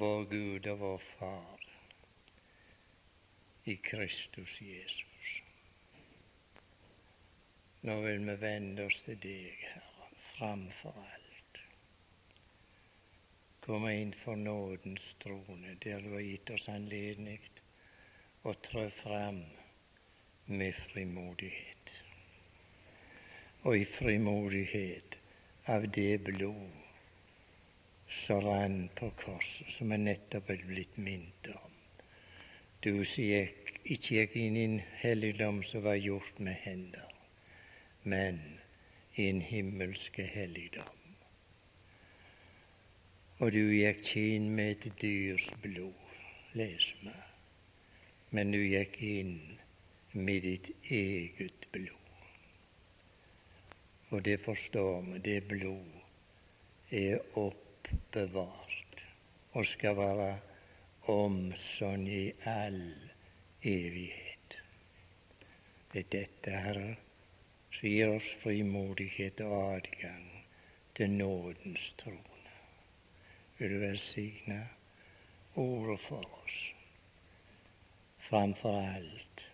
vår Gud og vår Far i Kristus Jesus. Nå vil vi vende oss til deg, Herre, framfor alt. Komme inn for nådens trone, der du har gitt oss anledning å trå fram med frimodighet. Og i frimodighet av det blod som rann på korset, som er nettopp er blitt minnet om. Du som gikk, ikke gikk inn i en helligdom som var gjort med hender, men i en himmelske helligdom. Og du gikk ikke inn med et dyrs blod, les meg, men du gikk inn med ditt eget blod. Og det forstår vi, det blod er oppbevart og skal være omsorg i all evighet. Det er dette, Herre, som gir oss frimodighet og adgang til nådens trone. Vil du velsigne ordet for oss, framfor alt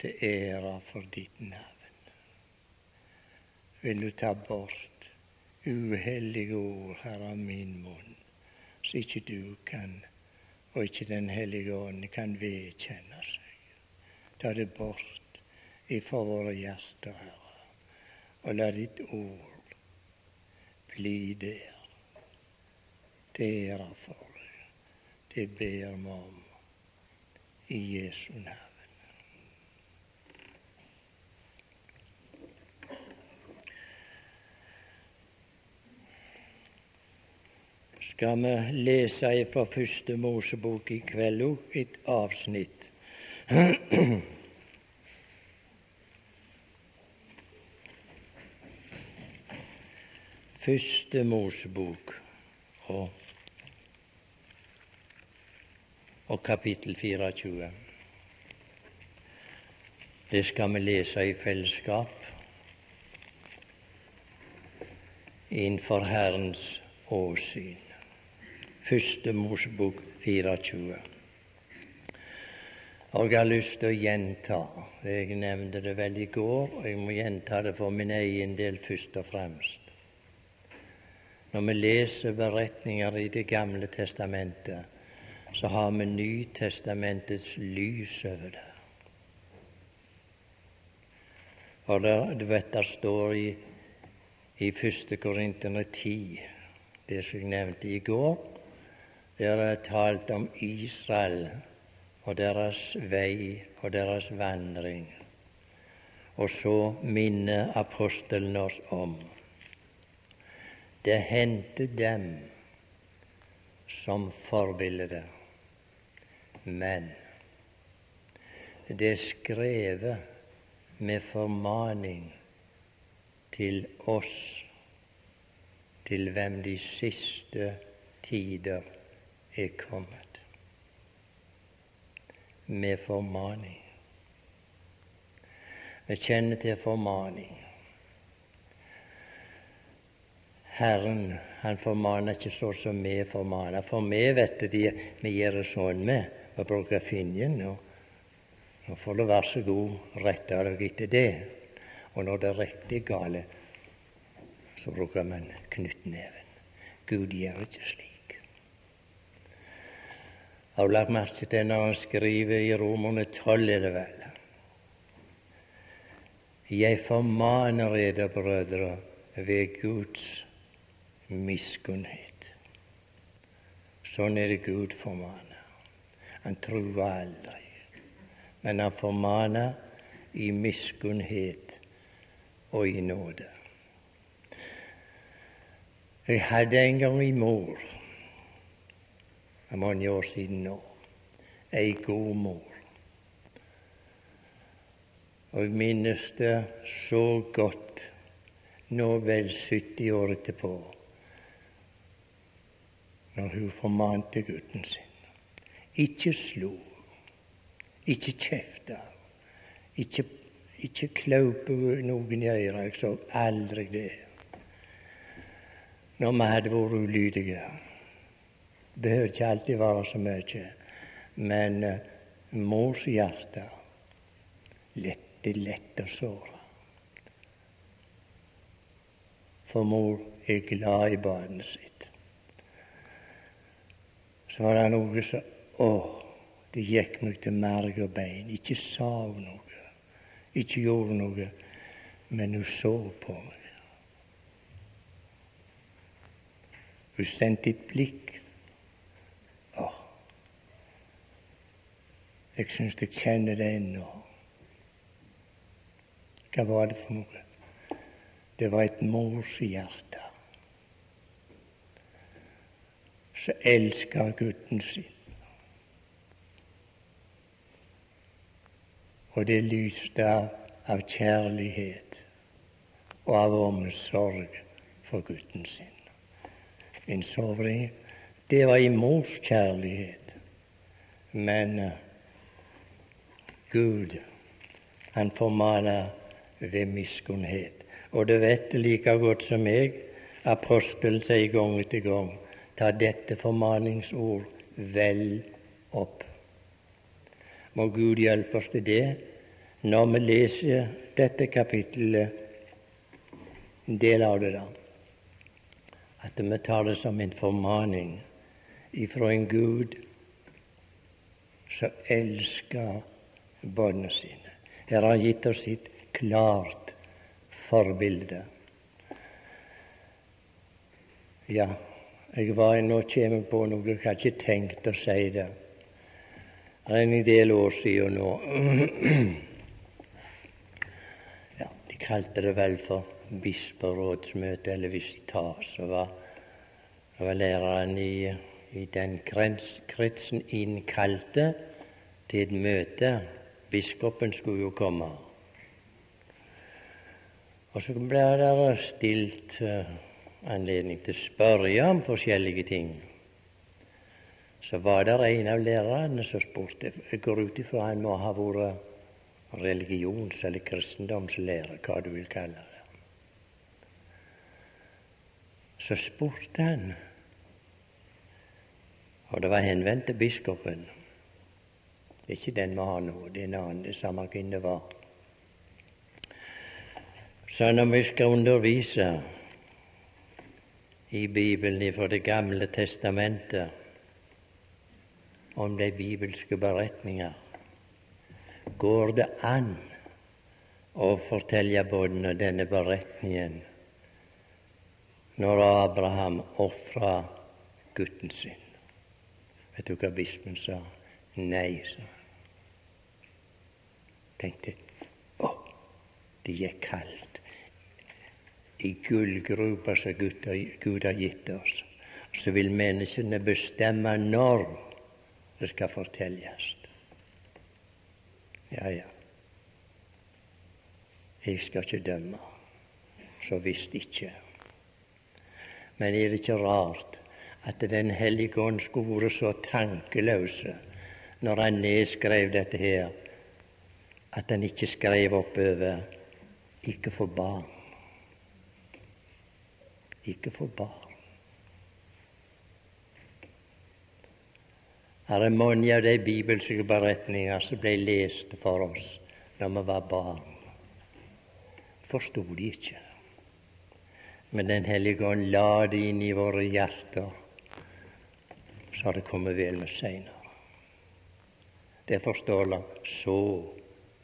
til ære for ditt navn vil du ta bort uhellige ord her av min munn, så ikke du kan, og ikke Den hellige ånd, kan vedkjenne seg. Ta det bort ifra våre hjerter, Herre, og la ditt ord bli der. Det er for deg. Det ber vi om i Jesu navn. Skal vi lese fra første Mosebok i kveld òg, et avsnitt. Første Mosebok og, og kapittel 24. Det skal vi lese i fellesskap innenfor Herrens åsyn. Første Mosebok 24. Og jeg har lyst til å gjenta Jeg nevnte det vel i går, og jeg må gjenta det for min egen del først og fremst. Når vi leser beretninger i Det gamle testamentet, så har vi Nytestamentets lys over det. Og der, du vet, der står i, i 1. Korinterne 10, det som jeg nevnte i går, der er talt om Israel og deres vei og deres vandring. Og så minner apostelen oss om det hendte dem som forbilde, men det er skrevet med formaning til oss, til hvem de siste tider er kommet med formaning. Vi kjenner til formaning. Herren han formaner ikke så som vi formaner. For vi vet det, vi gjør det sånn med. Vi bruker fingeren. Og nå får du være så god, rette deg etter det. Og når det er riktig gale, så bruker man knyttneven. Gud gjør ikke slik. Har du lagt merke til når han skriver i Romerne 12, er det vel? Jeg formaner eder, brødre, ved Guds miskunnhet. Sånn er det Gud formaner. Han truer aldri, men han formaner i miskunnhet og i nåde. Jeg hadde en gang en mor det er mange år siden nå. Ei god mor. Og jeg minnes det så godt nå vel 70 år etterpå, når hun formante gutten sin. Ikke slo, ikke kjefta, ikke, ikke klaupe noen i øret. Jeg så aldri det. Når vi hadde vært ulydige. Det behøver ikke alltid være så mye. Men uh, mors hjerte lett er lett å såre. For mor er glad i barnet sitt. Så var det noe som Å, det gikk meg til marg og bein. Ikke sa hun noe, ikke gjorde noe, men hun så på meg. Hun sendte et blikk. Å, jeg syns jeg kjenner det ennå. Hva var det for noe? Det var et morshjerte som elska gutten sin. Og det lyste av, av kjærlighet og av omsorg for gutten sin. En sovring Det var i mors kjærlighet. Men uh, Gud, han formaner ved miskunnhet. Og du vet like godt som meg, apostelen sier gang etter gang, ta dette formaningsord vel opp. Må Gud hjelpe oss til det når vi leser dette kapittelet, en del av det, da, at vi tar det som en formaning ifra en Gud som elsker barna sine. Her har han gitt oss et klart forbilde. Ja, jeg var nå kommer på noe, jeg har ikke tenkt å si det. Det er en del år siden nå. Ja, de kalte det vel for bisperådsmøte eller visitas. Og var, var læreren i, i den kretsen innkalte til et møte. Biskopen skulle jo komme. Og så ble det stilt uh, anledning til å spørre om forskjellige ting. Så var det en av lærerne som spurte Jeg går ut ifra han må ha vært religions- eller kristendomslærer, hva du vil kalle det. Så spurte han, og det var henvendt til biskopen. Det er ikke den vi har nå, det er en annen, det samme kunne det. Så når vi skal undervise i Bibelen fra Det gamle testamentet om de bibelske beretninger, går det an å fortelle båndene denne beretningen når Abraham ofra gutten sin. Vet du hva bispen sa? Nei, sa han. Tenkte å, det gikk kaldt i gullgrupa som Gud har gitt oss. Så vil menneskene bestemme når det skal fortelles. Ja, ja. Jeg skal ikke dømme, så visst ikke. Men er det ikke rart at Den hellige ånd skulle vært så tankeløse når han nedskrev dette her, at han ikke skrev oppover 'ikke for barn' ikke for barn. Her er mange av de bibelske beretninger som ble lest for oss når vi var barn. Forsto de ikke. Men Den hellige ånd la det inn i våre hjerter, så har det kommet vel med seinere. Derfor står det så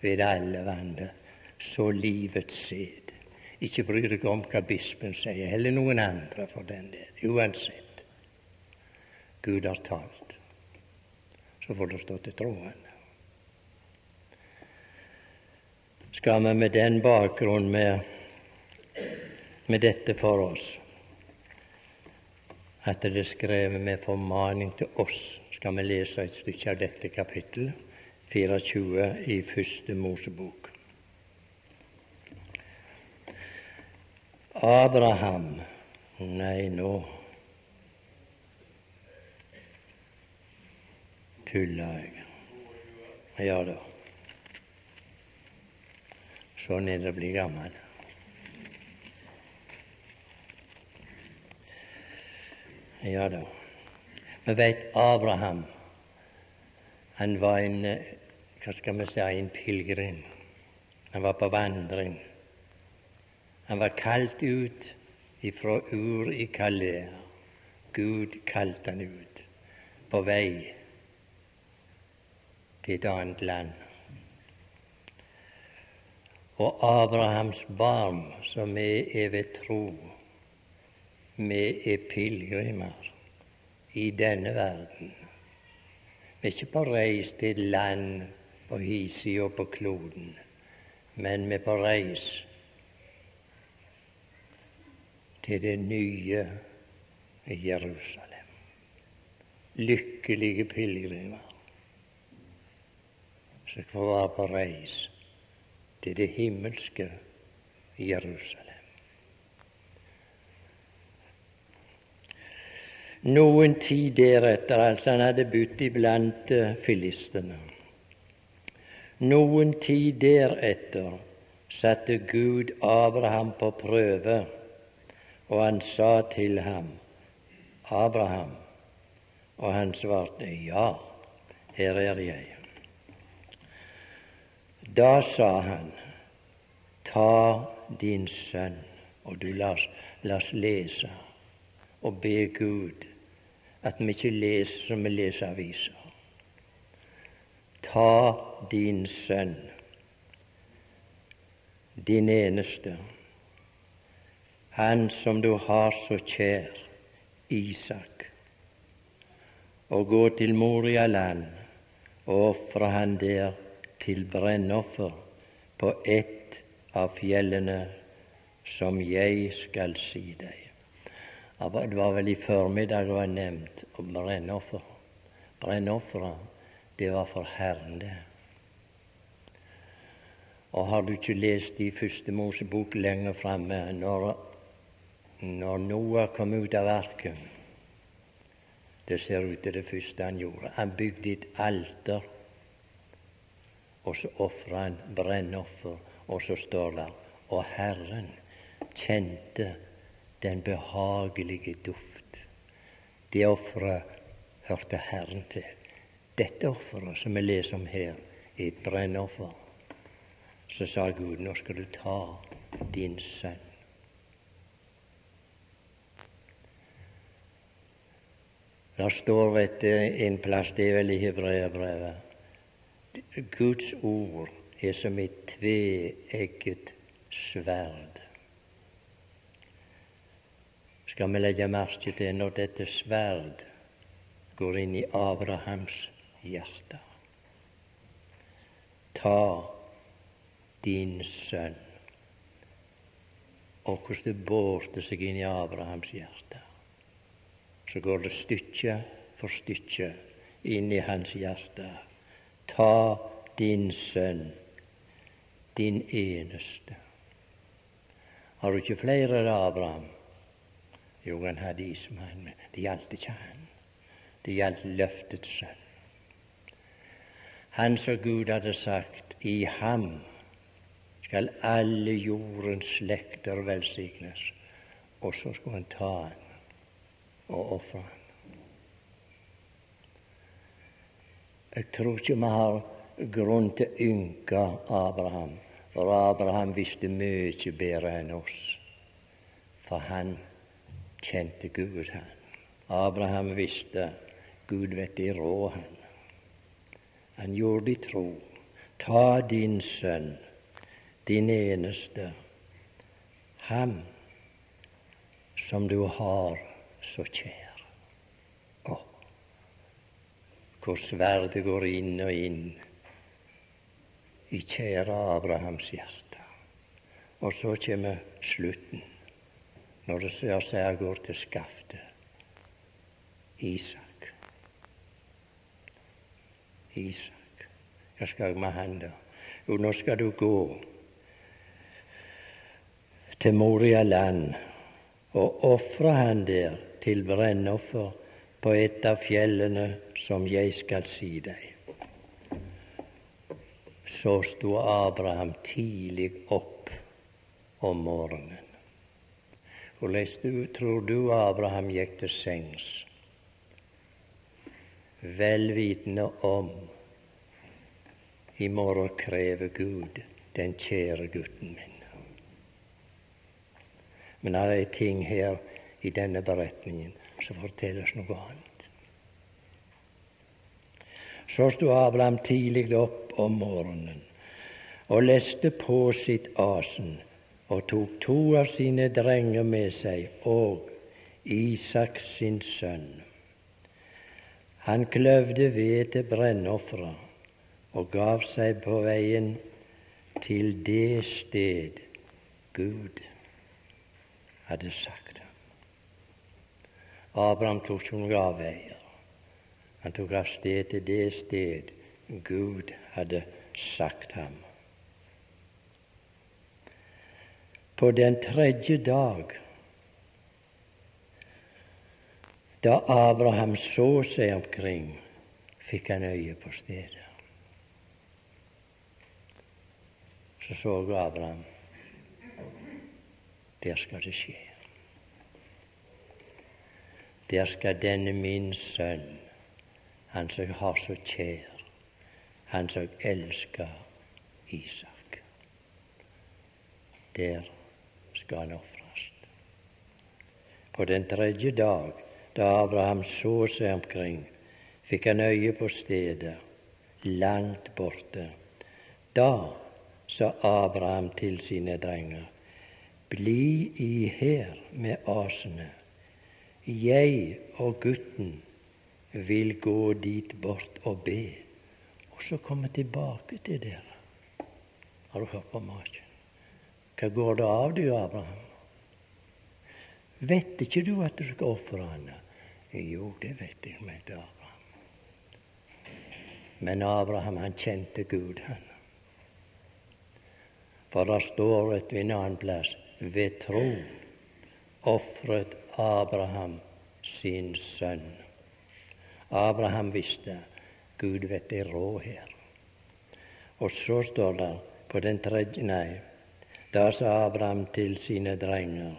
ved alle vannet, så livets sed'. Ikke bry deg om hva bispen sier, eller noen andre for den del. Uansett. Gud har talt. Så får du stå til troen. Skal vi med den bakgrunn, med, med dette for oss, at det er skrevet med formaning til oss, skal vi lese et stykke av dette kapittelet, 24 i Første Mosebok. Abraham Nei, nå tuller jeg. Ja da. Sånn er det å bli gammel. Ja da. Vi vet Abraham han var en hva skal vi si, en pilegrim. Han var på vandring. Han var kalt ut ifra Ur i Kalea. Gud kalte han ut på vei til et annet land. Og Abrahams barn, som vi er ved tro, vi er pilegrimer i denne verden. Vi er ikke på reis til et land på hisida på kloden, men vi er på reis til det nye Jerusalem. Lykkelige pilegrimer som får være på reis til det himmelske Jerusalem. Noen tid deretter, altså han hadde bodd iblant eh, filistene. Noen tid deretter satte Gud Abraham på prøve, og han sa til ham, Abraham, og han svarte, Ja, her er jeg. Da sa han, Ta din sønn, og du la oss lese og be Gud at vi ikke leser som vi leser aviser. Ta din sønn, din eneste, han som du har så kjær, Isak, og gå til Morialand og ofre han der til brennoffer på ett av fjellene som jeg skal si deg. Det var vel i formiddag det var nevnt om brennoffer. Brennofferet, det var for Herren, det. Og har du ikke lest i Første Mosebok lenger framme, når, når Noah kom ut av arket Det ser ut til det første han gjorde. Han bygde et alter, og så ofra han brennoffer, og så står det Og Herren kjente den behagelige duft. Det offeret hørte Herren til. Dette offeret som vi leser om her, er et brennoffer. Så sa Gud, nå skal du ta din sønn. Det står vet en plass, det er vel i hebreerbrevet Guds ord er som et tveegget sverd skal vi legge merke til når dette sverd går inn i Abrahams hjerte. Ta din sønn. Og hvordan det bårte seg inn i Abrahams hjerte. Så går det stykke for stykke inn i hans hjerte. Ta din sønn, din eneste. Har du ikke flere, Abraham? Jo, han hadde is med. Det gjaldt ikke han. Det gjaldt løftets sønn. Han som Gud hadde sagt, i ham skal alle jordens slekter velsignes. Og så skulle han ta han og ofre han. Jeg tror ikke vi har grunn til å ynke Abraham, for Abraham visste mye bedre enn oss. For han kjente Gud han. Abraham visste Gud vet de rå han. Han gjorde det i tro. Ta din sønn, din eneste, ham som du har så kjær. Å, hvor sverdet går inn og inn i kjære Abrahams hjerte. Og så kommer slutten når det ser seg går til skaftet. Isak. Isak. Hva skal jeg med han, da? Jo, nå skal du gå til Moria land og ofre han der til brennoffer på et av fjellene som jeg skal si deg. Så sto Abraham tidlig opp om morgenen. Hvordan tror du Abraham gikk til sengs? vel vitende om i morgen krever Gud den kjære gutten min. Men det er ting her i denne beretningen som fortelles noe annet. Så sto Abraham tidlig opp om morgenen og leste på sitt asen og tok to av sine drenger med seg og Isak sin sønn. Han kløvde ved til brennofferet og gav seg på veien til det sted Gud hadde sagt ham. Abraham tok noen avveier. Han tok av sted til det sted Gud hadde sagt ham. På den tredje dag, da Abraham så seg omkring, fikk han øye på stedet. Så så Abraham der skal det skje. Der skal denne min sønn, han som jeg har så kjær, han som jeg elsker Isak. Der skal ofres. På den tredje dag, da Abraham så seg omkring, fikk han øye på stedet, langt borte. Da sa Abraham til sine drenger, bli i her med asene. Jeg og gutten vil gå dit bort og be, og så komme tilbake til dere. Har du hørt på maken? Hva går det av du, Abraham? Vet ikke du at du skal ofre henne? Jo, det vet jeg, mente Abraham. Men Abraham, han kjente Gud, han. For det står et ved en annen plass ved tro ofret Abraham sin sønn. Abraham visste Gud vet det råd her. Og så står det på den tredje Nei, da sa Abraham til sine drenger,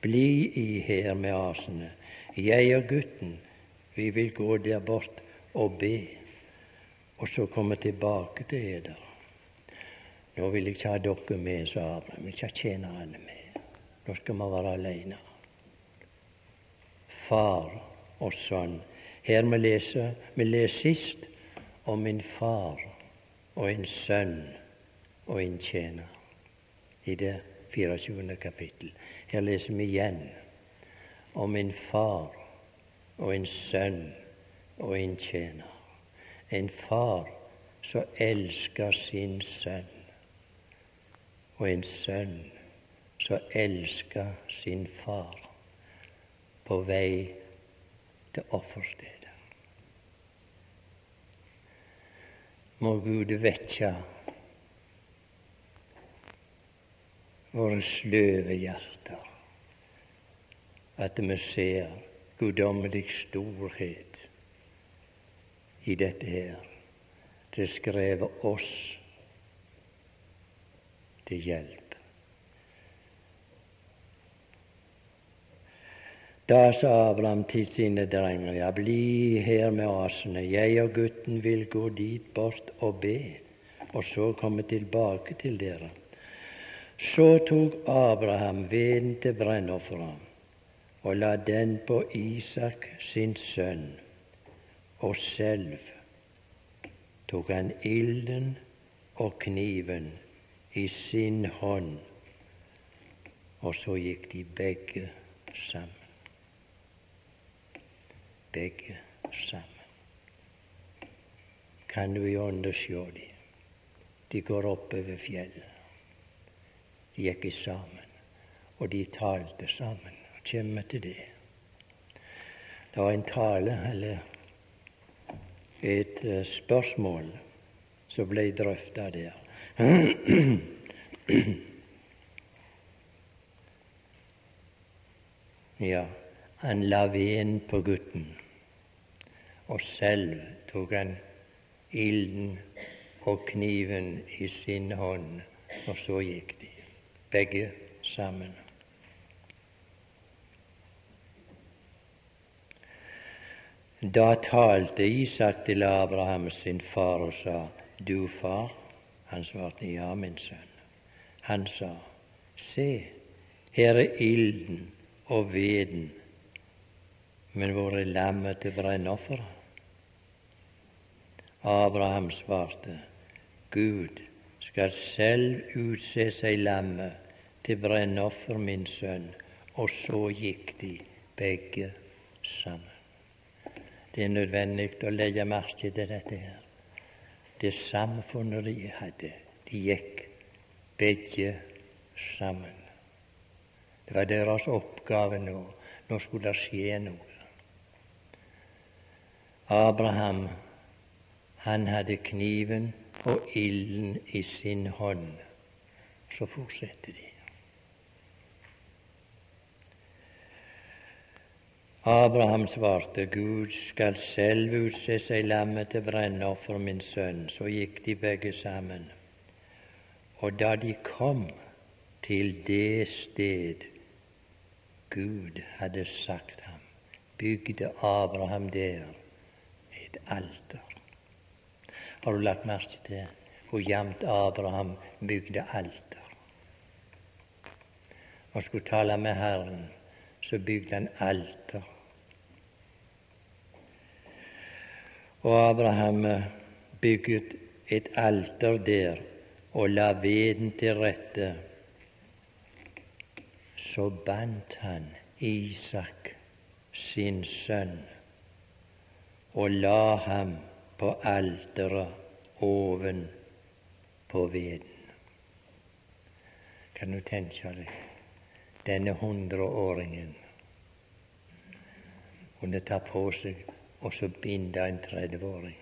bli i her med asene. Jeg og gutten, vi vil gå der bort og be, og så komme tilbake til eder. Nå vil jeg ikke ha dere med, sa Abraham. Jeg vil ikke ha tjenerne med. Nå skal vi være alene. Far og sønn. Her vi leser vi leser sist om en far og en sønn og en tjener i det 24. kapittel. Her leser vi igjen om en far og en sønn og en tjener. En far som elsker sin sønn og en sønn som elsker sin far på vei til offerstedet. Må Gud vekke våre sløve hjerter, at vi ser guddommelig storhet i dette her. Det skrevet oss til hjelp. Da sa Abraham til sine drenger, ja, bli her med asene, jeg og gutten vil gå dit bort og be, og så komme tilbake til dere. Så tok Abraham veden til brennofferet og la den på Isak sin sønn, og selv tok han ilden og kniven i sin hånd, og så gikk de begge sammen. Begge sammen. Kan du i ånde sjå de? De går oppover fjellet. Gikk sammen, og de talte sammen. Og kommer til det. Det var en tale, eller et eh, spørsmål, som ble drøfta der. Ja, han la veden på gutten, og selv tok han ilden og kniven i sin hånd, og så gikk de, begge sammen. Da talte Isak til Abraham sin far og sa, Du far? Han svarte, Ja, min sønn. Han sa, Se, her er ilden og veden, men hvor er lammet til brennofferet? Abraham svarte, Gud skal selv utse seg lammet til brennoffer, min sønn. Og så gikk de begge sammen. Det er nødvendig å legge merke til dette her. Det samfunnet de hadde, de gikk begge sammen. Det var deres oppgave nå. Nå skulle det skje noe. Abraham, han hadde kniven og ilden i sin hånd. Så fortsetter de. Abraham svarte, Gud skal selv utse seg lammet til brennoffer, min sønn. Så gikk de begge sammen. Og da de kom til det sted Gud hadde sagt ham, bygde Abraham der et alter. Har du lagt merke til hvor jevnt Abraham bygde alter? Når han skulle tale med Herren, så bygde han alter. Og Abraham eh, bygget et alter der og la veden til rette. Så bandt han Isak, sin sønn, og la ham på alteret oven på veden. Kan du tenke deg denne hundreåringen kunne ta på seg og så binde en 30-åring.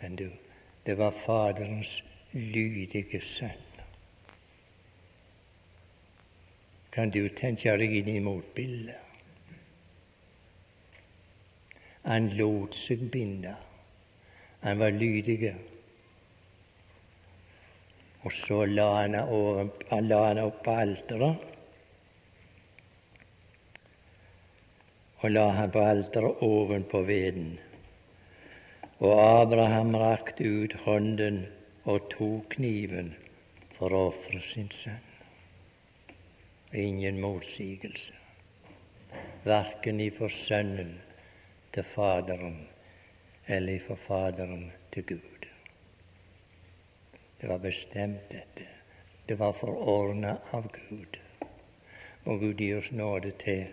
Men du, det var Faderens lydige sønn. Kan du tenke deg inn i motbildet? Han lot seg binde. Han var lydig. Og så la han, over, han la han opp på alteret. Og la han på alteret ovenpå veden. Og Abraham rakte ut hånden og tok kniven for å ofre sin sønn. Ingen motsigelse, verken ifra Sønnen til Faderen eller ifra Faderen til Gud. Det var bestemt, dette. Det var forordna av Gud. Og Gud gi oss nåde til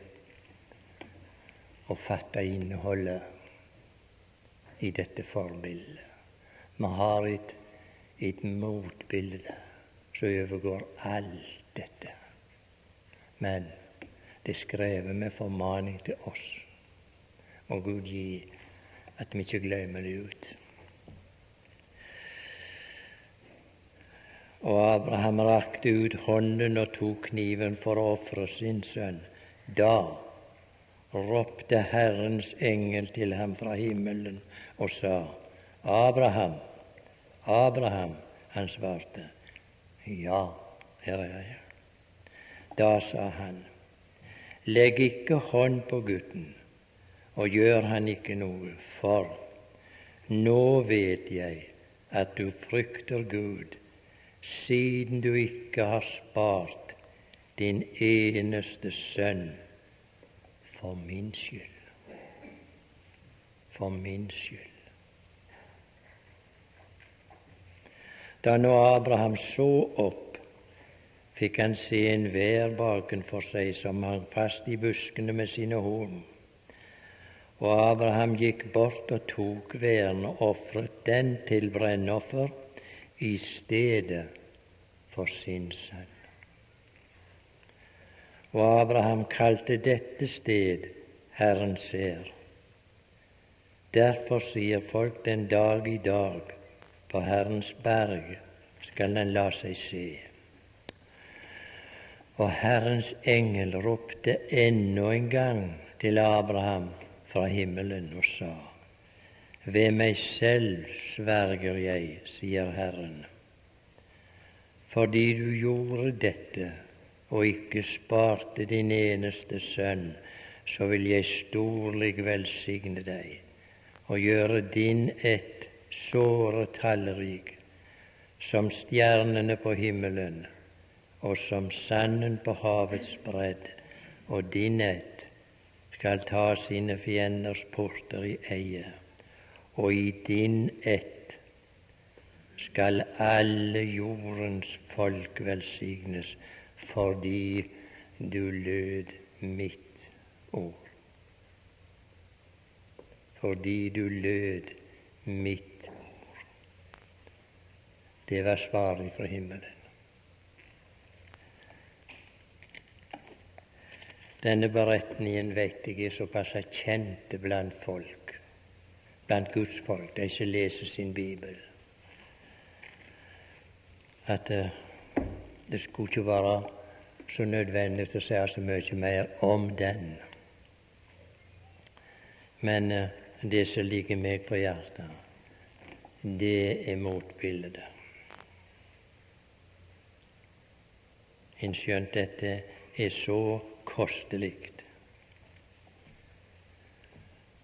å fatte innholdet i dette forbildet. Vi har et, et motbilde som overgår alt dette. Men det er skrevet med formaning til oss. Må Gud gi at vi ikke glemmer det ut. Og Abraham rakte ut hånden og tok kniven for å ofre sin sønn. Da ropte Herrens engel til ham fra himmelen og sa, Abraham, Abraham. Han svarte, Ja, her er jeg. Da sa han, Legg ikke hånd på gutten, og gjør han ikke noe, for nå vet jeg at du frykter Gud, siden du ikke har spart din eneste sønn for min skyld. For min skyld. Da nå Abraham så opp, fikk han se en vær bakenfor seg som hang fast i buskene med sine horn. Og Abraham gikk bort og tok væren og ofret den til brennoffer i stedet for sin sønn. Og Abraham kalte dette sted Herren ser. Derfor sier folk den dag i dag på Herrens berg skal den la seg se. Og Herrens engel ropte ennå en gang til Abraham fra himmelen og sa:" Ved meg selv sverger jeg, sier Herren, fordi du gjorde dette og ikke sparte din eneste sønn, så vil jeg storlig velsigne deg og gjøre din ett såre tallrik som stjernene på himmelen og som sanden på havets bredd, og din ett skal ta sine fienders porter i eie, og i din ett skal alle jordens folk velsignes fordi du lød mitt ord. Fordi du lød mitt ord. Det var svaret fra himmelen. Denne beretningen vet jeg er såpass kjent blant folk, blant Guds folk, de som leser sin bibel, at eh, det skulle ikke være så nødvendig å si så mye mer om den. Men uh, det som ligger meg på hjertet, det er motbildet. En skjønt dette er så kostelig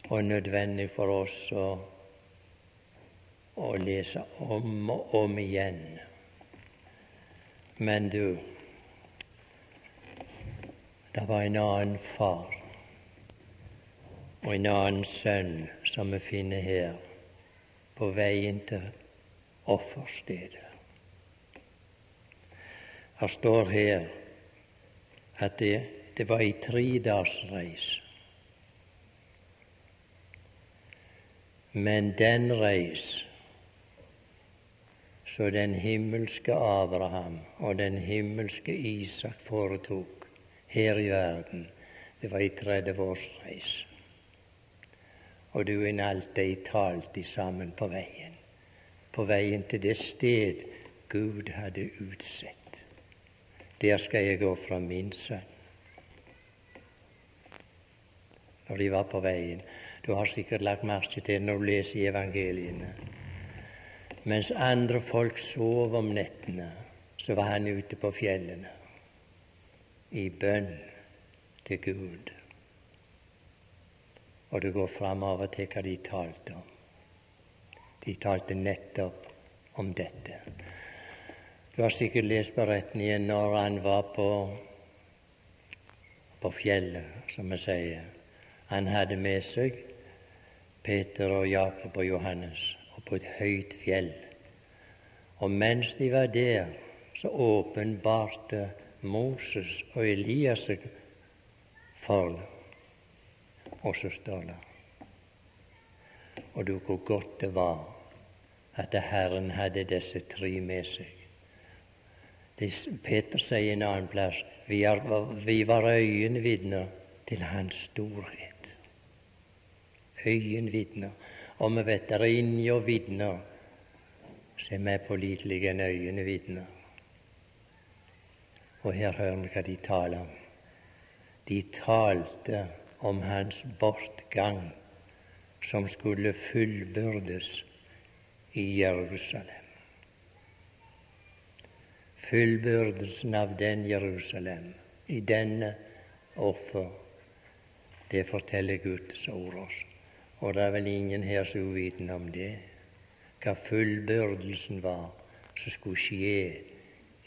og nødvendig for oss å, å lese om og om igjen. Men du, det var en annen far og en annen sønn som vi finner her på veien til offerstedet. Her står her at det det var ei tredagsreis. Men den reis så den himmelske Abraham og den himmelske Isak foretok her i verden, det var ei 30-årsreis. Og du en alltid talte sammen på veien, på veien til det sted Gud hadde utsett. Der skal jeg gå fra min sønn når de var på veien. Du har sikkert lagt merke til når du leser i evangeliene. Mens andre folk sov om nettene, så var han ute på fjellene i bønn til Gud. Og det går framover til hva de talte om. De talte nettopp om dette. Du har sikkert lest beretningen når han var på, på fjellet, som vi sier. Han hadde med seg Peter og Jakob og Johannes og på et høyt fjell. Og mens de var der, så åpenbarte Moses og Elias dem. Og det Og du, hvor godt det var at Herren hadde disse tre med seg. Peter sier en annen plass vi, er, vi var øyenvitner til Hans storhet øyenvitner. Og vi vet det er inni og vitner som er pålitelige enn øyenvitner. Og her hører vi hva de taler om. De talte om hans bortgang, som skulle fullbyrdes i Jerusalem. Fullbyrdelsen av den Jerusalem, i denne offer, det forteller Guds ord oss. Og det er vel ingen her som er uvitende om det, hva fullbyrdelsen var som skulle skje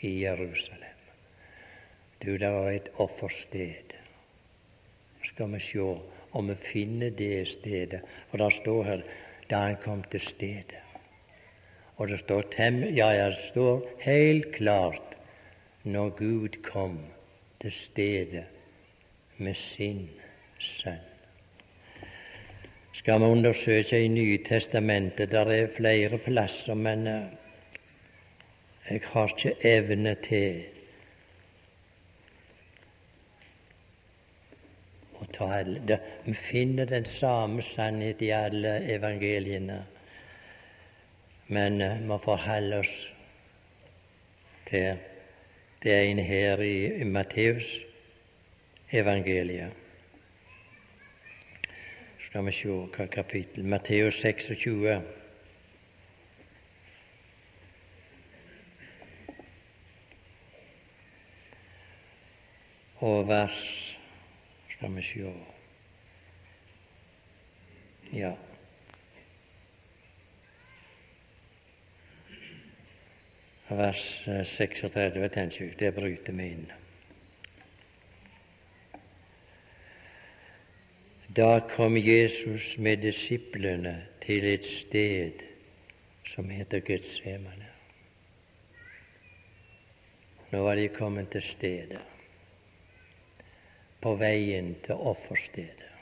i Jerusalem. Du, det var et offersted. Skal vi se om vi finner det stedet. For det står her da han kom til stedet. Og det står, ja, ja, det står helt klart når Gud kom til stedet med sin sønn skal vi undersøke i Nytestamentet. Der er flere plasser, men eh, jeg har ikke evne til å tale. Vi finner den samme sannhet i alle evangeliene, men eh, vi får holde oss til det ene her i, i Matteus evangeliet skal vi se hva kapittel Matteus 26. Og vers Skal vi sjå Ja. Vers 36, tenker jeg, det bryter vi inn. Da kom Jesus med disiplene til et sted som heter Getsemane. Nå var de kommet til stedet, på veien til offerstedet.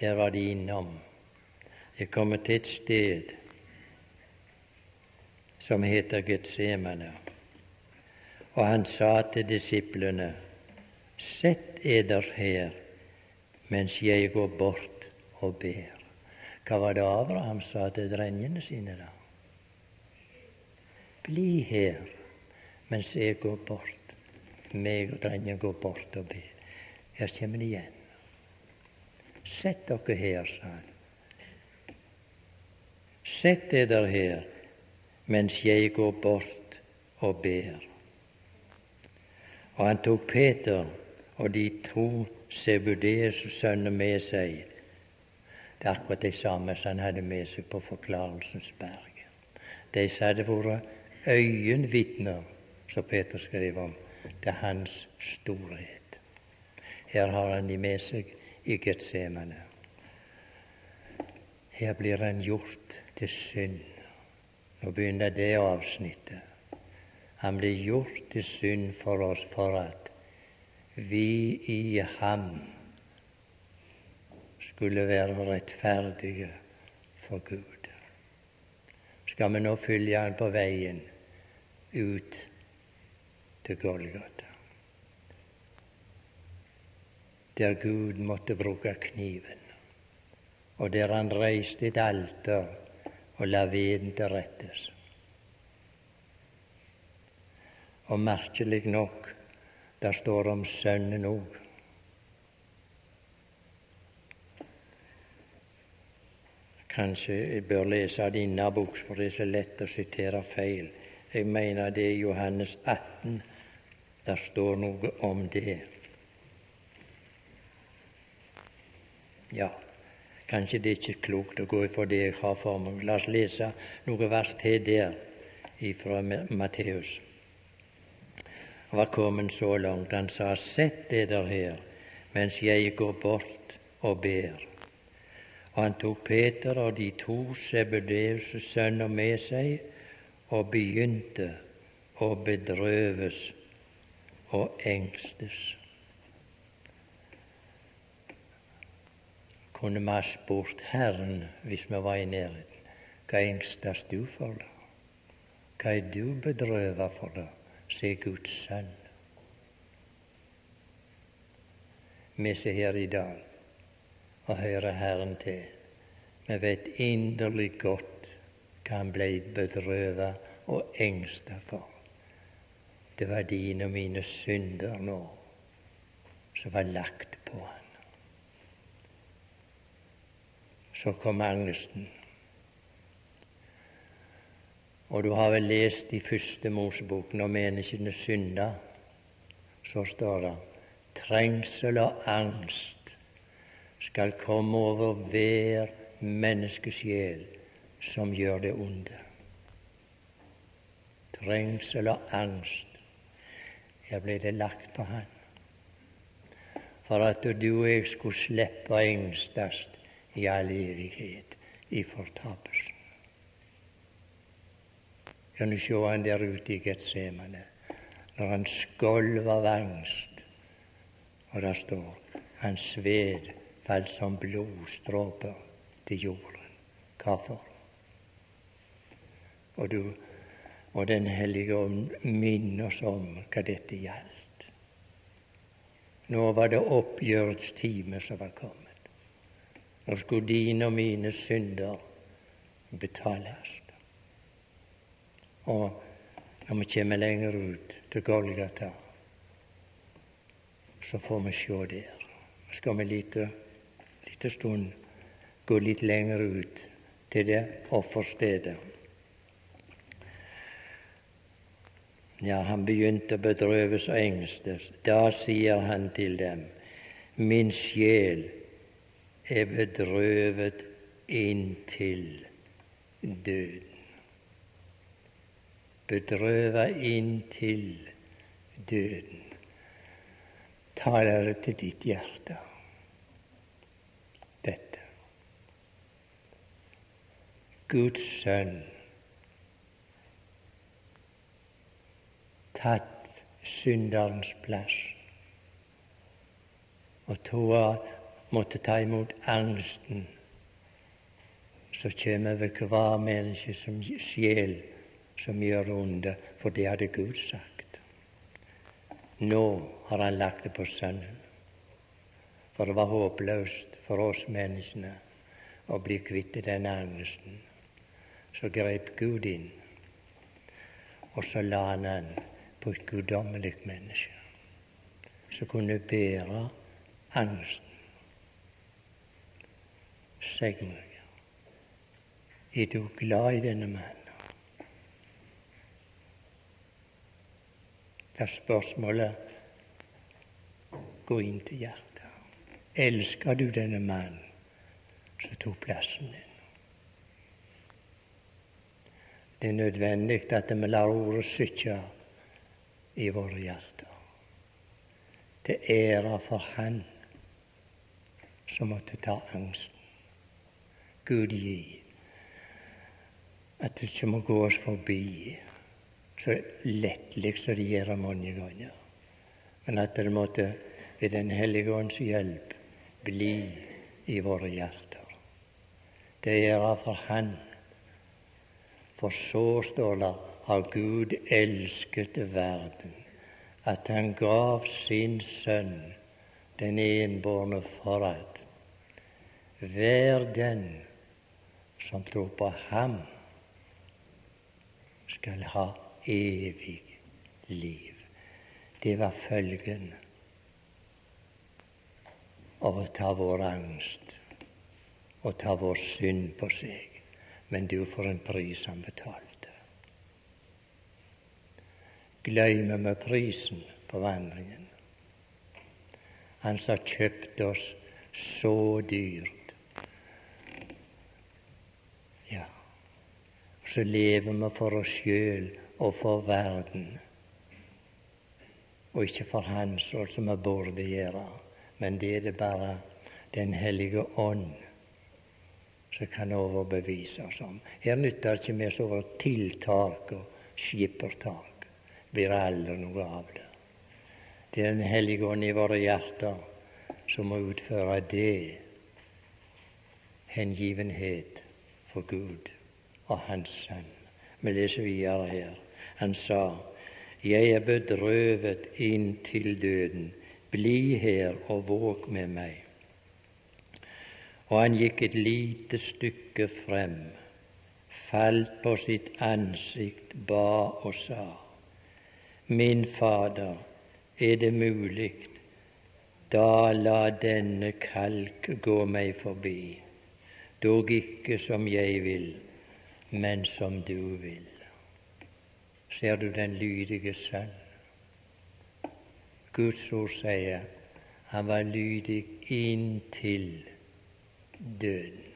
Her var de innom. De kom til et sted som heter Getsemane. Og han sa til disiplene, Sett eder her mens jeg går bort og ber. Hva var det Abraham sa til drengene sine da? Bli her mens jeg går bort. Meg og drengene går bort og ber. Her kommer han igjen. Sett dere her, sa han. Sett dere her mens jeg går bort og ber. Og han tok Peter og de to Sebudeus' sønner med seg. Det er akkurat det samme som han hadde med seg på Forklarelsens berg. De som hadde vært øyenvitner, som Peter skrev om, til hans storhet. Her har han de med seg i Getsemane. Her blir han gjort til synd. Nå begynner det avsnittet. Han blir gjort til synd for oss for at vi i ham skulle være rettferdige for Gud. Skal vi nå følge han på veien ut til Golgata, der Gud måtte bruke kniven, og der han reiste et alter og la veden til rettes. Og merkelig nok der står det om Sønnen òg. Kanskje jeg bør lese det innaboks, for det er så lett å sitere feil. Jeg mener det er Johannes 18. Der står noe om det. Ja, kanskje det er ikke klokt å gå for det jeg har for meg. La oss lese noe vers til der fra Matteus Han var kommet så langt. Han sa, Sett dere her mens jeg går bort og ber. Og han tok Peter og de to Sebedeus' sønner med seg og begynte å bedrøves og engstes. Kunne vi ha spurt Herren hvis vi var i nærheten, hva engstes du for, da? Hva er du bedrøvet for, da? se Guds sønn. Vi som her i dag og hører Herren til, vi vet inderlig godt hva han ble bedrøvet og engstet for. Det var dine og mine synder nå som var lagt på han. Så kom angsten. Og du har vel lest i første Mosebok når menneskene synder, så står det trengsel og angst skal komme over hver menneskesjel som gjør det onde. Trengsel og angst. Her ble det lagt på han. For at du og jeg skulle slippe å engstes i all evighet i fortapelsen. Kan du se han der ute i Getsemane når han skolv av angst, og der står han sved falt som blodstråper til jorden. Hvorfor? Og du og Den hellige ånd minner oss om hva dette gjaldt. Nå var det oppgjørets time som var kommet. Nå skulle dine og mine synder betales. Og når vi kommer lenger ut til Golgata, så får vi se der. Så skal vi lite, lite stund gå litt lenger ut til det offerstedet. Ja, han begynte å bedrøves og engstes. Da sier han til dem, min sjel er bedrøvet inntil døden. Bedrøva inntil døden. Taler det til ditt hjerte, dette. Guds sønn tatt synderens plass og Toa måtte ta imot angsten som kommer over hver menneske som sjel som gjør onde, for det hadde Gud sagt. Nå har han lagt det på Sønnen, for det var håpløst for oss menneskene å bli kvitt den angsten. Så grep Gud inn, og så la han han på et guddommelig menneske som kunne bære angsten. Seg meg, er du glad i denne mannen? La spørsmålet gå inn til hjertet. Elsker du denne mannen som tok plassen din? Det er nødvendig at vi lar ordet sitte i våre hjerter. Til ære for Han som måtte ta angsten. Gud gi at det ikke må gå oss forbi så lettlig som det gjør mange ganger. Men at det måtte ved Den hellige ånds hjelp bli i våre hjerter. Det gjør for Han. For så står det har Gud elsket verden, at Han gav sin Sønn, den enbårne, for at hver den som tror på Ham, skal ha evig liv. Det var følgen av å ta vår angst og ta vår synd på seg. Men du, for en pris han betalte. Glemmer vi prisen på vandringen? Han som kjøpte oss så dyrt. Ja, og så lever vi for oss sjøl og for verden. Og ikke for Han, sånn som vi burde gjøre. Men det er det bare Den hellige ånd som kan overbevise oss om. Her nytter det ikke med så tiltak og skippertak. Blir aldri noe av det. Det er Den hellige ånd i våre hjerter som må utføre det hengivenhet for Gud og Hans Sønn. Vi leser videre her. Han sa, Jeg er bedrøvet inntil døden. Bli her og våg med meg. Og han gikk et lite stykke frem, falt på sitt ansikt, ba og sa, Min Fader, er det mulig, da la denne kalk gå meg forbi, dog ikke som jeg vil, men som du vil ser du den lydige sønn. Guds ord sier han var lydig inntil døden.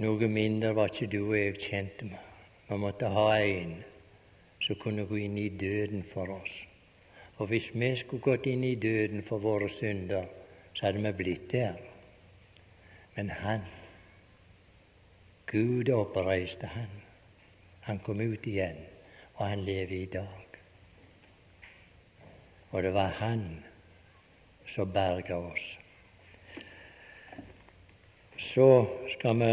Noe mindre var ikke du og jeg kjente med. Vi måtte ha en som kunne gå inn i døden for oss. Og hvis vi skulle gått inn i døden for våre synder, så hadde vi blitt der. Men han, Gud oppreiste han. Han kom ut igjen, og han lever i dag. Og det var han som berga oss. Så skal vi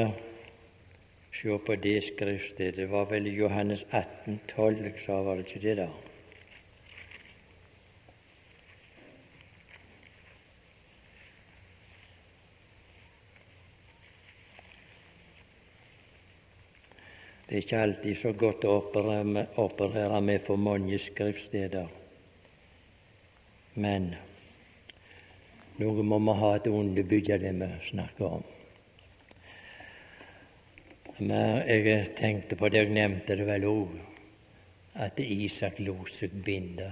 se på det skriftstedet. Det var vel Johannes 18, 12 jeg sa, var det ikke det, da? Det er ikke alltid så godt å operere med for mange skriftsteder. Men noe må vi ha til å underbygge det vi snakker om. Men jeg tenkte på det, jeg nevnte det vel òg, at Isak lot seg binde.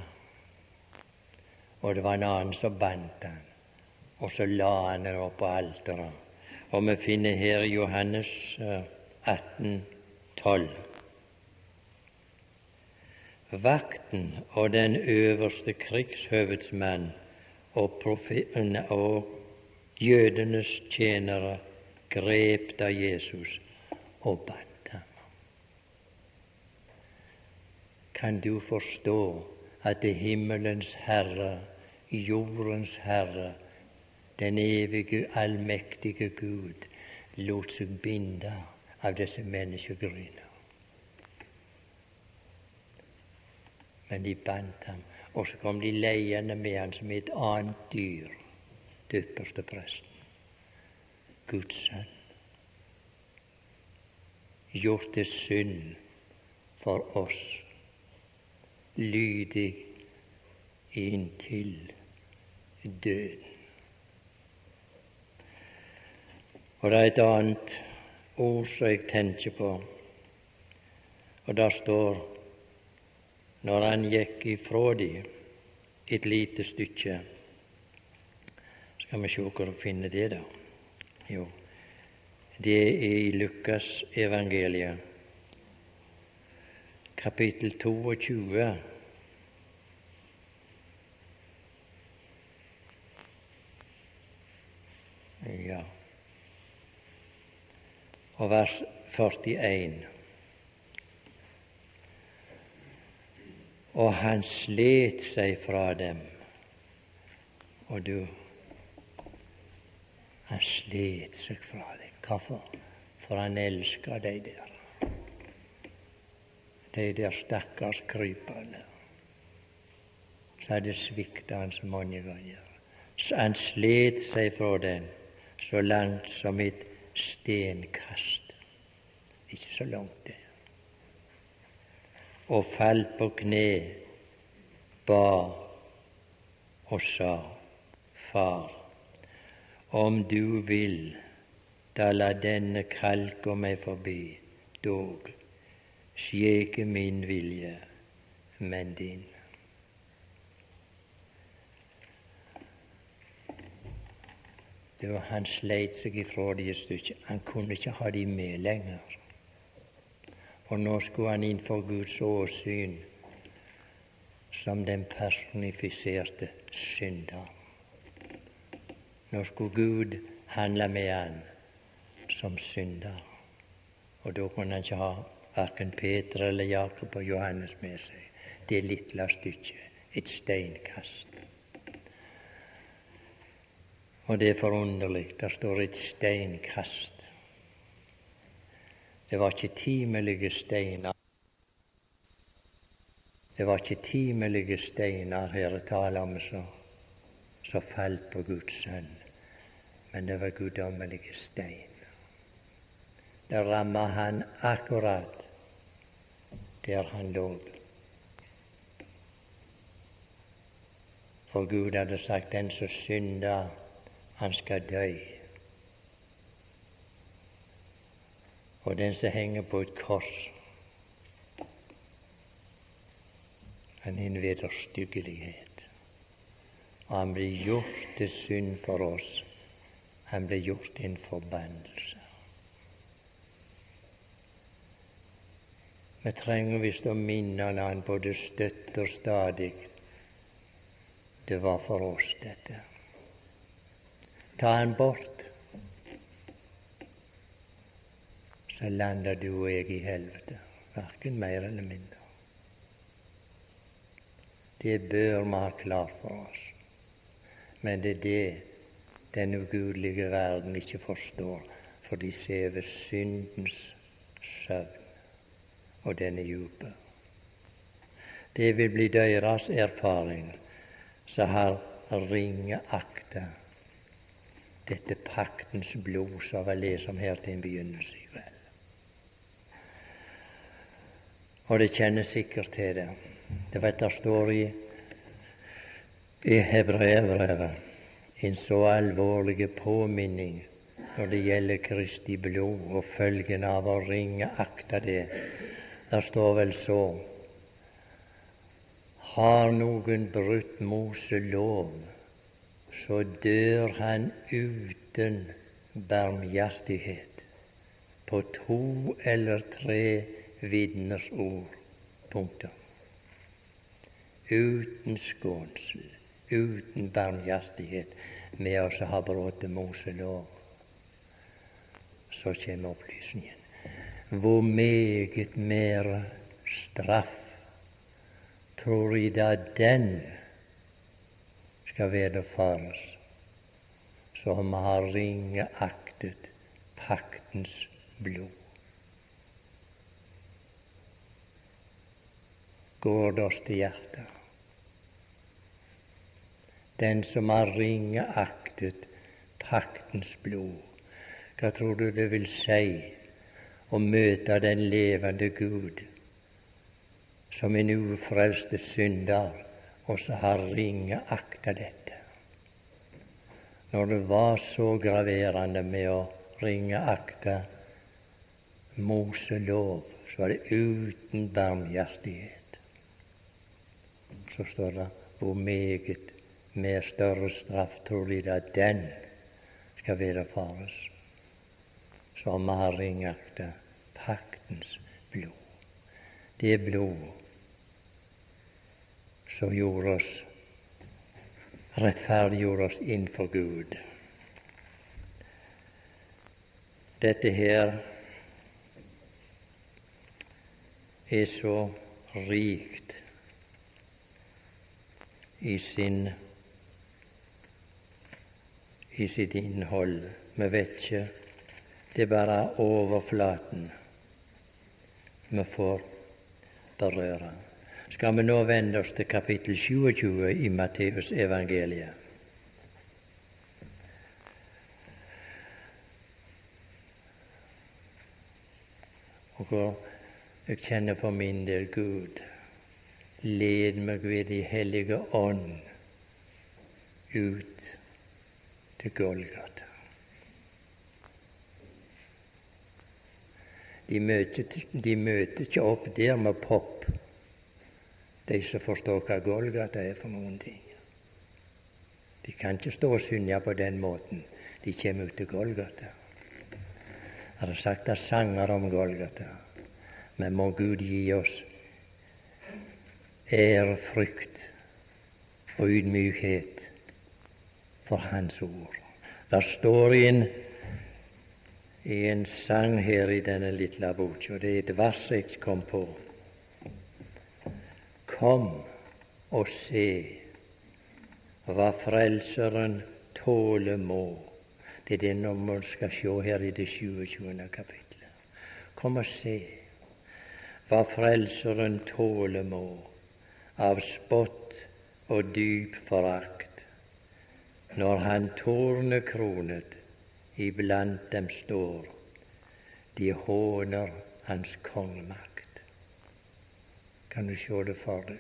Og det var en annen som bandt han, og så la han det opp på alteret. Og vi finner her i Johannes 18, 12. Vakten og den øverste krigshøvedsmann og, og jødenes tjenere grep da Jesus og bandt ham. Kan du forstå at det himmelens Herre, jordens Herre, den evige, allmektige Gud, lot seg binde av disse menneskegryner? Men de bandt ham, og så kom de leiende med ham som et annet dyr, den ypperste presten, Guds sønn. Gjort til synd for oss, lydig inntil døden. Og det er et annet ord som jeg tenker på, og der står når han gikk ifra de et lite stykke. Skal vi se hvor vi finner det, da. Jo, det er i Lukas evangeliet, kapittel 22. Ja. Og vers 41. og han slet seg fra dem. Og du Han slet seg fra dem. Hvorfor? For han elska de der. De der stakkars kryperne så hadde svikta han så mange ganger. Han slet seg fra dem så langt som et stenkast. Ikke så langt, det og falt på kne, ba og sa, Far, om du vil, da la denne kalka meg forbi, dog skje ikke min vilje, men din. Det var Han sleit seg ifra de et stykke. Han kunne ikke ha de med lenger. Og nå skulle han innenfor Guds åsyn som den personifiserte synder. Nå skulle Gud handle med han som synder. Og da kunne han ikke ha verken Peter eller Jakob og Johannes med seg. Det lille stykket, et steinkast. Og det er forunderlig. Der står et steinkast det var ikke timelige steiner. Det var ikke timelige steiner her er tale om som falt på Guds sønn, men det var guddommelige stein. Det ramma han akkurat der han lå. For Gud hadde sagt den som synder, han skal dø. og den som henger på et kors. Han innveder styggelighet. Og han blir gjort til synd for oss. Han blir gjort til en forbannelse. Vi trenger visst å minne han både støtt og stadig. Det var for oss, dette. Ta han bort. så lander du og jeg i helvete. Verken mer eller mindre. Det bør vi ha klart for oss. Men det er det den ugudelige verden ikke forstår, for de sever syndens søvn, og den er djup. Det vil bli deres erfaring som har ringeakta dette paktens blod som vi leser om her til en begynnelse i kveld og det kjenner sikkert til det. Det vet der står i, i Hebreabrevet en så alvorlig påminning når det gjelder Kristi blod og følgen av å ringeakte det. Der står vel så Har noen brutt Mose lov, så dør han uten barmhjertighet på to eller tre vitners ord. Punktum. Uten skånsel, uten barmhjertighet med oss har brutt Moselov, så kommer opplysningen. Hvor meget mer straff tror I da den skal vederfares, som har ringeaktet paktens blod? Går det oss til hjertet? Den som har ringeaktet paktens blod, hva tror du det vil si å møte den levende Gud som en ufrelste synder, og så har ringeakta dette. Når det var så graverende med å ringeakte Moselov, så var det uten barmhjertighet. Så står det hvor meget mer større straff tror de at den skal vederfares, som har ringakta paktens blod. Det blod som gjorde oss rettferdiggjorde oss innenfor Gud. Dette her er så rikt i, sin, i sitt innhold. Vi vet ikke Det er bare overflaten vi får berøre skal vi nå vende oss til kapittel 27 i Matteus evangeliet. Og jeg kjenner for min del Gud, led meg ved De hellige ånd ut til Golgata. De møter, de møter ikke opp der med pop de som forstår hva Golgata er for noen ting. De kan ikke stå og synge på den måten. De kommer ut til Golgata. Jeg har sagt at sanger om Golgata, men må Gud gi oss ærefrykt og ydmykhet for Hans ord. Det står en, i en sang her i denne lille boka, det er et vers jeg kom på. Kom og se hva Frelseren tåle må. Det er det man skal se her i det 27. kapittelet. Kom og se hva Frelseren tåle må av spott og dyp forakt, når han tornekronet iblant dem står. De håner hans kongemakt. Kan du se det for deg?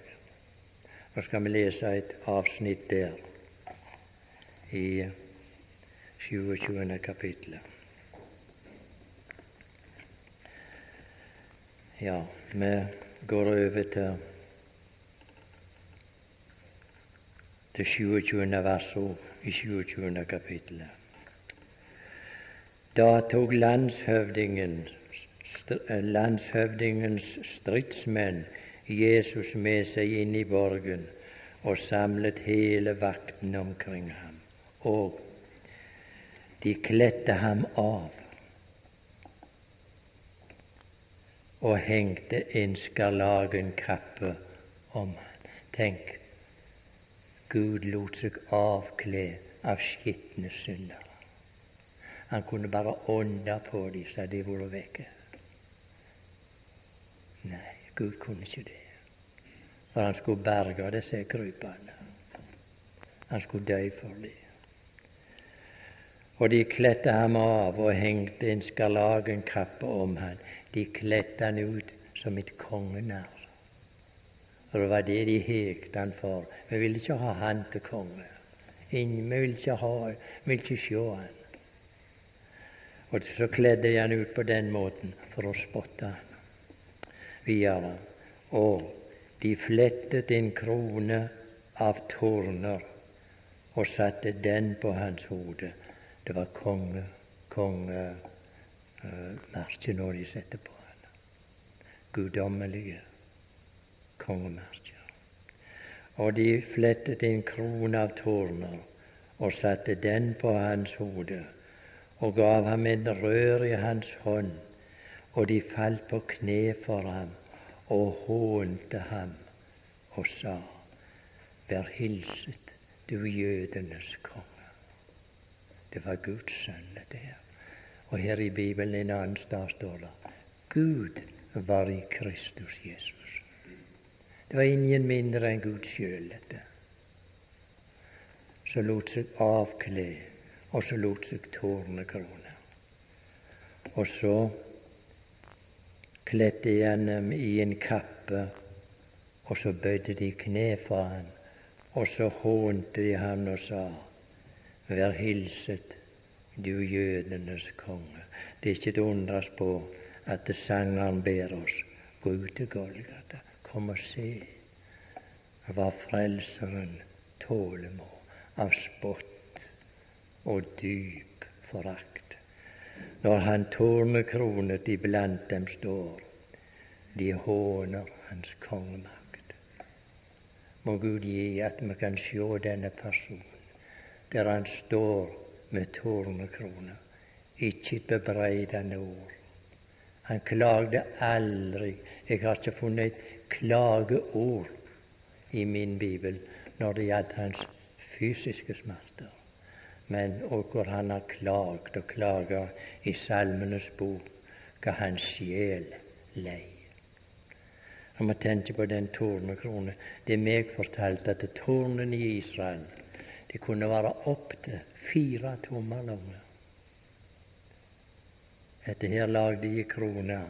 Nå skal vi lese et avsnitt der i 27. kapittelet. Ja, vi går over til til 27. verset i 27. kapittelet. Da tok landshøvdingen, landshøvdingens stridsmenn Jesus med seg inn i borgen og samlet hele vakten omkring ham. Og de kledde ham av og hengte en skarlagenkappe om ham. Tenk, Gud lot seg avkle av skitne syndere. Han kunne bare ånde på dem så de var vekke. Nei, Gud kunne ikke det. For han skulle berge disse krypene. Han skulle dø for dem. Og de kledde ham av og hengte en skarlagenkappe om ham. De kledde han ut som et kongenarr. Og det var det de hekte han for. Vi ville ikke ha han til konge. Ingen, vi ville ikke ha vi ville ikke se han. Og så kledde de han ut på den måten for å spotte han videre. Og de flettet en krone av torner og satte den på hans hode. Det var konge, kongemerke når de satte på han. Guddommelige kongemerker. Og de flettet en krone av torner og satte den på hans hode og gav ham en rør i hans hånd, og de falt på kne for ham og hånte ham og sa:" Vær hilset, du jødenes konge. Det var Guds sønn, her. Og her i Bibelen en annen sted står det Gud var i Kristus Jesus. Det var ingen mindre enn Gud sjøl, dette. Så lot seg avkle, og så lot seg tårnekrone. Og så kledde de ham i en kappe, og så bøyde de kne for ham, og så hånte de ham og sa:" Vær hilset, du jødenes konge. Det er ikke til å undres på at sangeren ber oss gå ut til Golgata. Kom og se hva Frelseren tåler må av spott og dyp forakt. Når han tårnekronet iblant dem står, de håner hans kongemakt. Må Gud gi at vi kan se denne personen der han står med tornekrone, ikke et bebreidende ord. Han klagde aldri. Jeg har ikke funnet et klageord i min bibel når det gjaldt hans fysiske smerter men og hvor han har klagd og klaga i Salmenes bok hva hans sjel lei. Når må tenke på den tornekrone Det er meg fortalt at tornene i Israel det kunne være opptil fire tommer lange. Etter her lagde de krona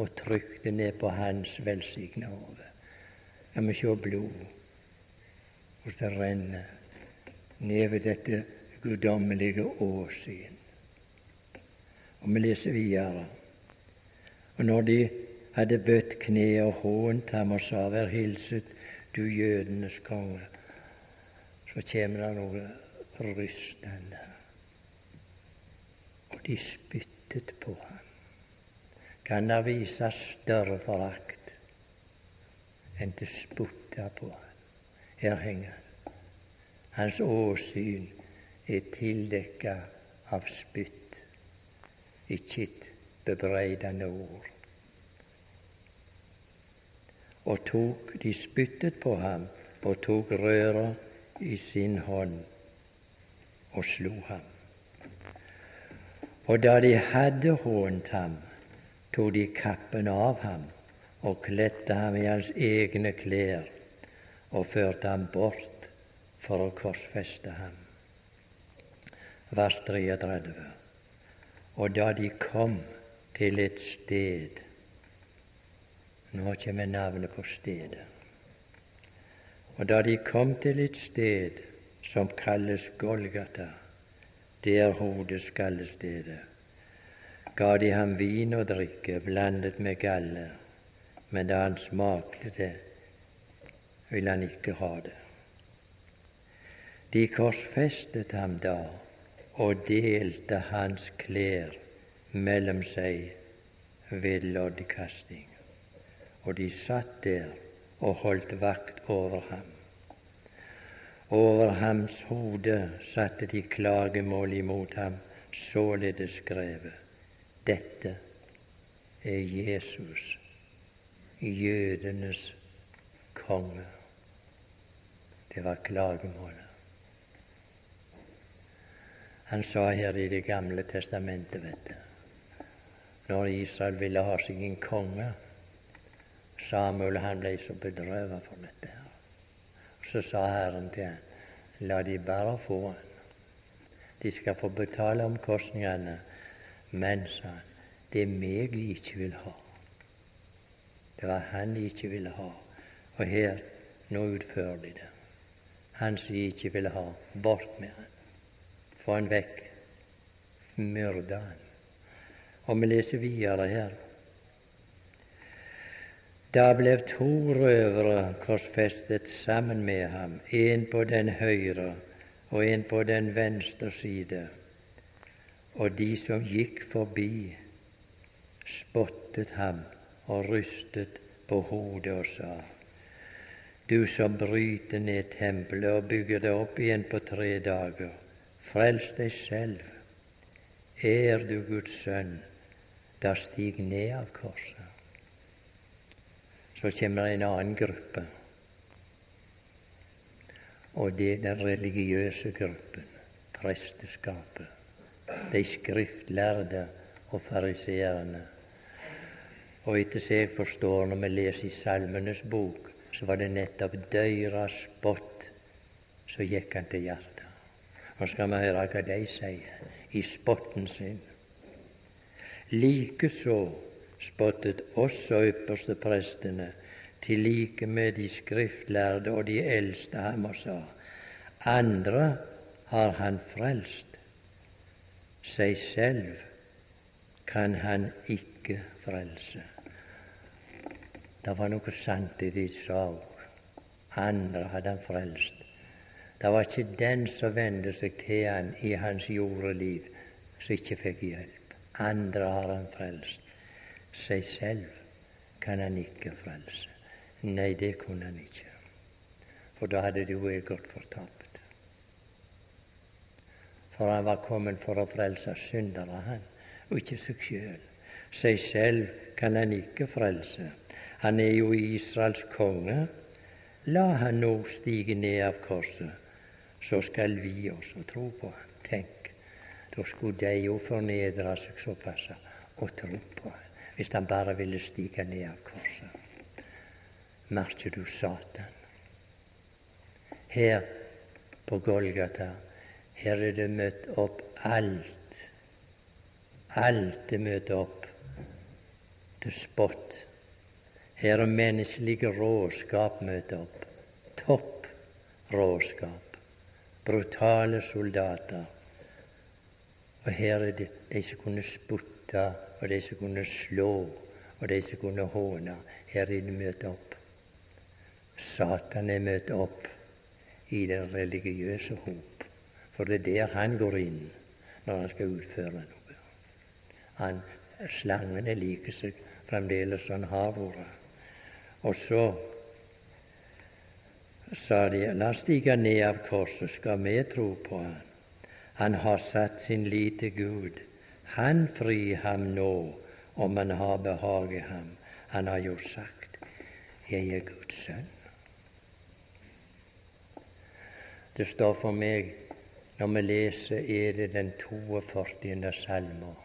og trykte ned på hans velsigna hode. Kan må se blod hvordan det renner ved dette guddommelige åsyn. Og vi leser videre. Og når de hadde bøtt kne og hånt ham og sa, Vær hilset, du jødenes konge, så kommer det noe rystende. Og de spyttet på ham. Kan det vise større forakt enn til spytte på ham? Her henger han. Hans åsyn er tildekka av spytt, ikke et bebreidende ord. Og tok, de spyttet på ham og tok røra i sin hånd og slo ham. Og da de hadde hånt ham, tok de kappen av ham og kledde ham i hans egne klær og førte ham bort for å korsfeste ham vers 33. Og da de kom til et sted Nå kommer navnet på stedet. Og da de kom til et sted som kalles Golgata, det er hodeskallestedet, ga de ham vin og drikke blandet med galle, men da han smakte det, ville han ikke ha det. De korsfestet ham da og delte hans klær mellom seg ved loddkasting. Og de satt der og holdt vakt over ham. Over hans hode satte de klagemål imot ham, således skrevet Dette er Jesus, jødenes konge. Det var klagemålet. Han sa her i Det gamle testamentet, vet du, når Israel ville ha seg en konge Samuel han ble så bedrøvet for dette. her. Så sa Herren til ham, la de bare få han. De skal få betale omkostningene, men, sa han, det er meg de ikke vil ha. Det var han de ikke ville ha. Og her, nå utfører de det. Han som de ikke ville ha, bort med han. Få han vekk. Myrda han. Og vi leser videre her. Da ble to røvere korsfestet sammen med ham, en på den høyre og en på den venstre side. og de som gikk forbi, spottet ham og rystet på hodet og sa:" Du som bryter ned tempelet og bygger det opp igjen på tre dager, frels deg selv. Er du Guds sønn, da stig ned av korset. Så kommer en annen gruppe, og det er den religiøse gruppen, presteskapet, de skriftlærde og fariseerne. Og etter som jeg forstår når vi leser i Salmenes bok, så var det nettopp døyra spott som gikk han til hjertet. Nå skal vi høre hva de sier i spotten sin. Likeså spottet også ypperste prestene til like med de skriftlærde og de eldste ham og sa:" Andre har han frelst, seg selv kan han ikke frelse. Det var noe sant i de sa Andre hadde han frelst. Det var ikke den som vendte seg til han i hans jordeliv, som ikke fikk hjelp. Andre har han frelst. Seg selv kan han ikke frelse. Nei, det kunne han ikke. For da hadde du og jeg gått fortapt. For han var kommet for å frelse syndere, han, og ikke seg sjøl. Seg selv kan han ikke frelse. Han er jo Israels konge. La han nå stige ned av korset, så skal vi også tro på ham. Tenk, da skulle de jo fornedre seg såpass og tro på ham, hvis han bare ville stige ned av korset. Merker du Satan? Her på Golgata, her er det møtt opp alt. Alt er møtt opp til spott her er menneskelig råskap møtt opp. Topp råskap. Brutale soldater. Og her er det de som kunne sputte, og de som kunne slå, og de som kunne håne. Her er det møtt opp. Satan er møtt opp i den religiøse hop. For det er der han går inn når han skal utføre noe. Han, slangen er like seg fremdeles som han har vært. Og så sa de la stige ned av korset, skal vi tro på han. Han har satt sin lit til Gud. Han frir ham nå, om han har behag i ham. Han har jo sagt, jeg er Guds sønn. Det står for meg, når vi leser, er det den 42. salmen.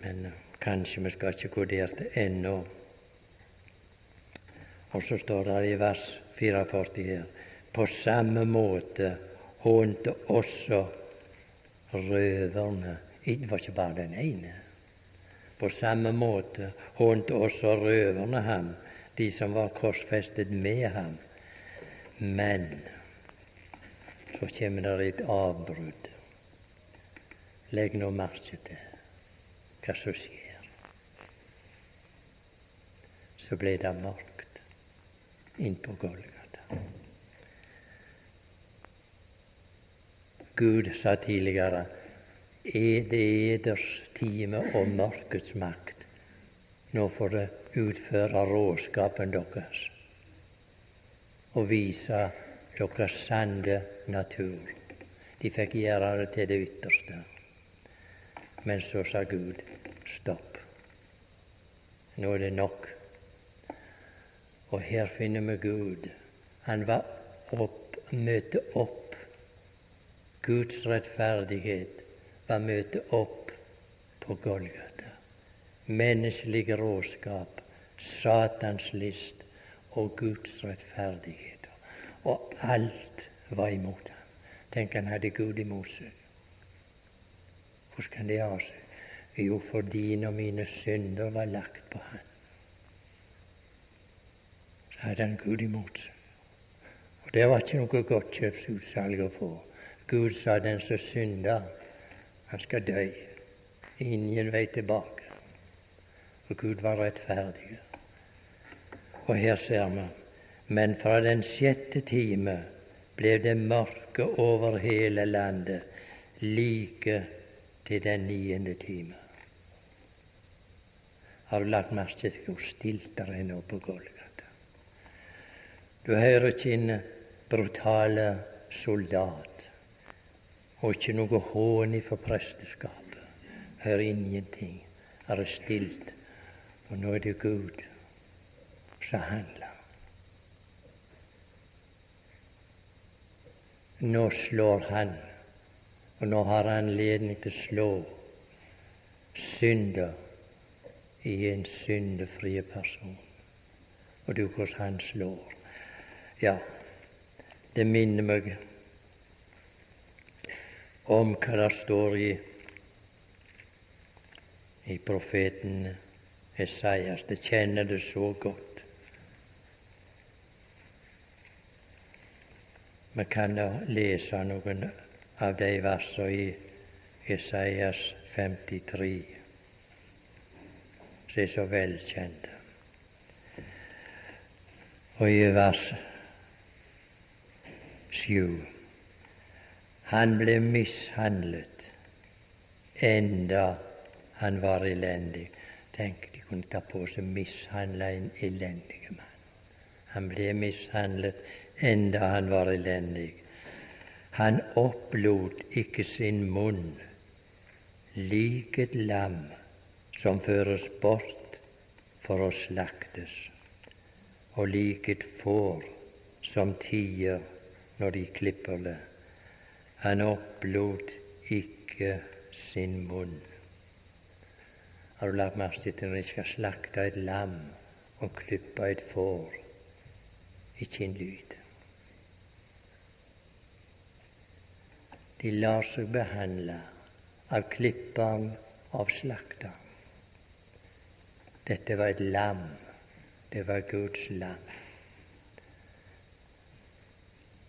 Men eh, kanskje vi skal ikke gå der til ennå. Og så står det i vers 44 her På samme måte hånte også røverne Det var ikke bare den ene. På samme måte hånte også røverne ham, de som var korsfestet med ham. Men så kommer det et avbrudd. Legg nå merke til hva som skjer. Så ble det mørkt inn på Golgata. Gud sa tidligere er det eders time og mørkets makt. Nå får det utføre råskapen deres og vise deres sanne natur. De fikk gjøre det til det ytterste. Men så sa Gud stopp. Nå er det nok. Og her finner vi Gud. Han var opp, møtte opp. Guds rettferdighet var møte opp på Golgata. Menneskelig råskap, Satans list og Guds rettferdighet. Og alt var imot ham. Tenk, han hadde Gud imot seg. Hvordan kan det ha seg? Jo, for dine og mine synder var lagt på han. Hadde han Gud imot seg. Og det var ikke noe godt kjøpsutsalg å få. Gud sa den som synder, han skal dø. Ingen vei tilbake. Og Gud var rettferdig. Og her ser vi men fra den sjette time ble det mørke over hele landet like til den niende time. Har du lagt merke til hvor stilt det er nå på Golgata? Du hører ikke en brutale soldat, og ikke noe hån for presteskapet. Hører ingenting. Er det stilt, og nå er det Gud som handler. Nå slår han, og nå har han anledning til å slå synder i en syndefri person. Og du, hvordan han slår. Ja, det minner meg om hva det står i, i profeten Esaias. Det kjenner det så godt. Vi kan da lese noen av de versene i Esaias 53 som er så velkjente. Og i vers sju Han ble mishandlet enda han var elendig. Tenk, de kunne ta på seg mishandle en elendig mann. Han ble mishandlet enda han var elendig. Han opplot ikke sin munn lik et lam som føres bort for å slaktes, og lik et får som tier når de klipper det. Han opplot ikke sin munn. Har du lagt merke til når de skal slakte et lam og klippe et får? Ikke en lyd. De lar seg behandle av klipperen, av slakteren. Dette var et lam. Det var Guds lam.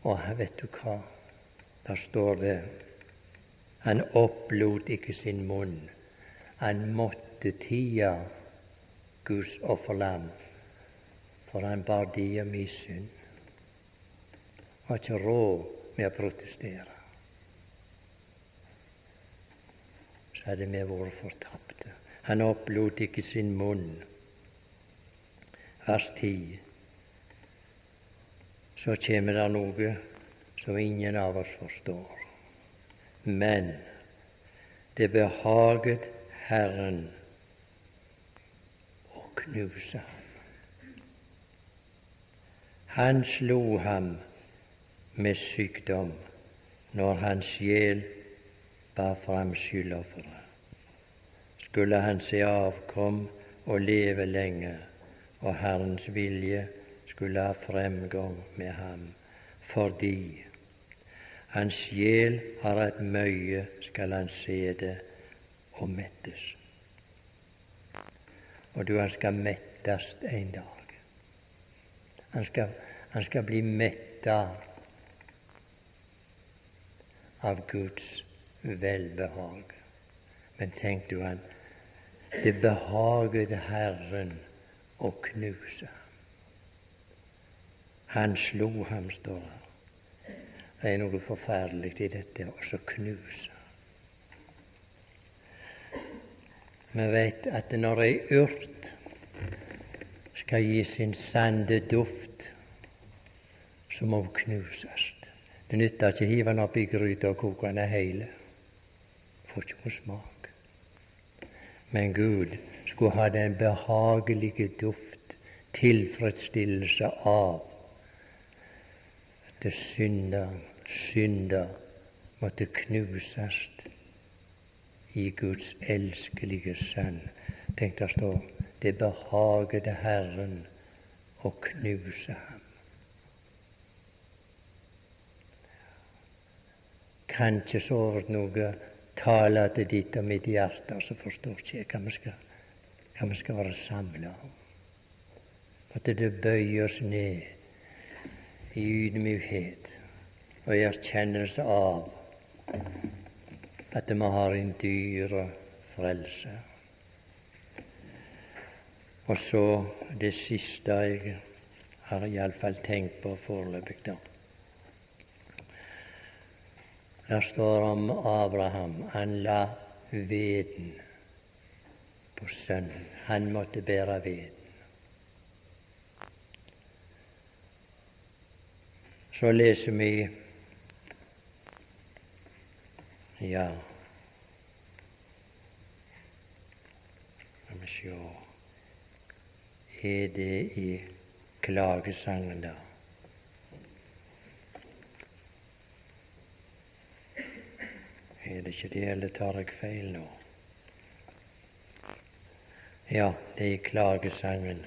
Og vet du hva? Der står det Han opplot ikke sin munn. Han måtte tie Guds offerlam, for han bar de og min synd. Har ikke råd med å protestere. Så hadde vi vært fortapte. Han opplot ikke sin munn. Vers 10. Så kommer det noe som ingen av oss forstår. Men det behaget Herren å knuse ham. Han slo ham med sykdom når hans sjel bar fram skyldofferet skulle han se avkom og leve lenge, og Herrens vilje skulle ha fremgang med ham, fordi hans sjel har et møye, skal han se det og mettes. Og du, han skal mettes en dag. Han skal, han skal bli metta av Guds velbehag. Men tenk du, han, det behaget Herren å knuse. Han slo ham, står det. Det er noe forferdelig i dette å knuse. Vi vet at når ei urt skal gi sin sande duft, så må hun knuses. Det nytter ikke å hive den opp i gryta og koke den hele. Får ikke noe smak. Men Gud skulle ha den behagelige duft, tilfredsstillelse av at synder, synder måtte knuses i Guds elskelige Sønn. Tenk der står det behagede Herren å knuse ham. Kan ikke så noe taler til ditt og mitt hjerte, så forstår ikke jeg hva vi skal, hva vi skal være samla om. Måtte det bøye oss ned i ydmykhet og erkjennelse av at vi har en dyre frelse. Og så det siste jeg har iallfall tenkt på foreløpig, da. Der står om Abraham. Han la veden på sønnen. Han måtte bære veden. Så leser vi Ja Skal vi sjå Er det i klagesangen, da? Er det ikke det, eller tar jeg feil nå? Ja, det er i klagesangen.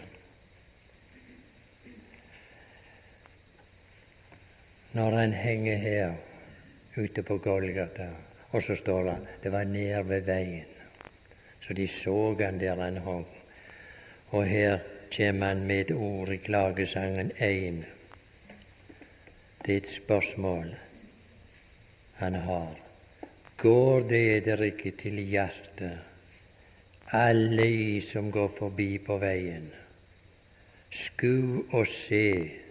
Når han henger her ute på Golgata, og så står det det var nær ved veien. Så de så han der han hang. Og her kommer han med et ord i klagesangen én. Det er et spørsmål han har. Går det dere ikke til hjertet, alle i som går forbi på veien? Sku og se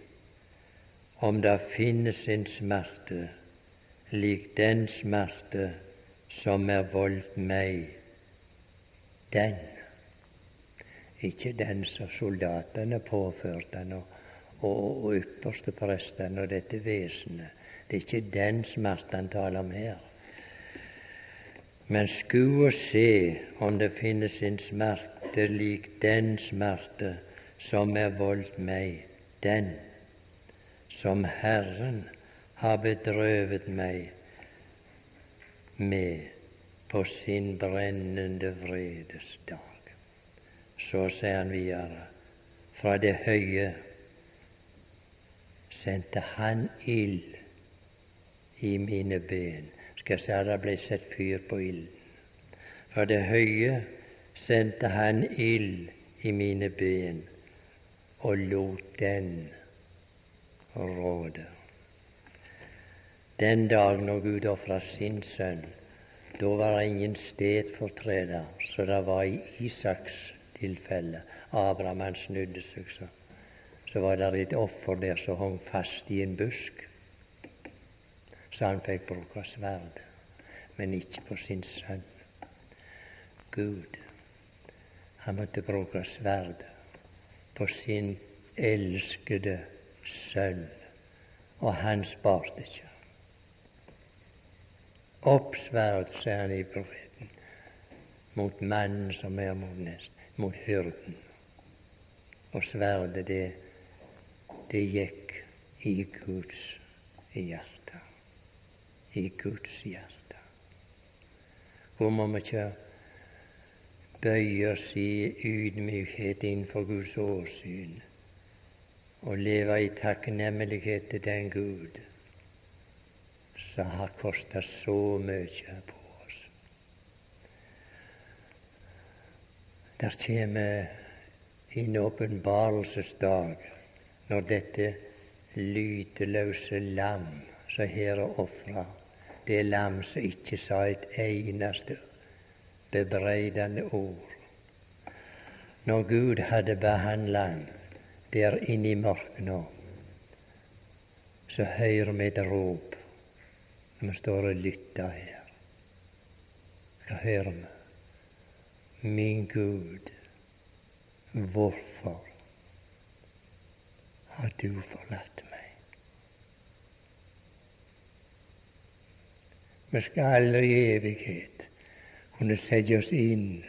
om det finnes en smerte lik den smerte som er voldt meg. Den, ikke den som soldatene påførte han og, og, og ypperste prestene og dette vesenet. Det er ikke den smerte han taler om her. Men sku og se om det finnes en smerte lik den smerte som er voldt meg, den som Herren har bedrøvet meg med på sin brennende vredes dag. Så sier han videre, fra det høye sendte han ild i mine ben skal jeg se det ble satt fyr på ilden. Fra det høye sendte han ild i mine ben og lot den råde. Den dag når Gud ofra sin sønn, da var det ingen stedfortreder, så det var i Isaks tilfelle. Abraham han snudde seg, så, så var det et offer der som hang fast i en busk så han fikk bruke sverdet, men ikke på sin sønn. Gud, han måtte bruke sverdet på sin elskede sønn, og han sparte ikke. Oppsverd, sier han i profeten, mot mannen som er mot nest, mot hyrden. Og sverdet, det, det gikk i Guds hjerte i Guds hjerte. Hvor må vi ikke bøye oss i ydmykhet innenfor Guds åsyn og leve i takknemlighet til den Gud som har kosta så mye på oss. Der kommer en åpenbarelsesdag når dette lyteløse lam som her er ofra det lam som ikke sa et eneste bebreidende ord. Når Gud hadde behandla han der inne i mørket så hører vi et rop når vi står og lytter her. Hva hører vi? Min Gud, hvorfor har du forlatt meg? Vi skal aldri i evighet kunne sette oss inn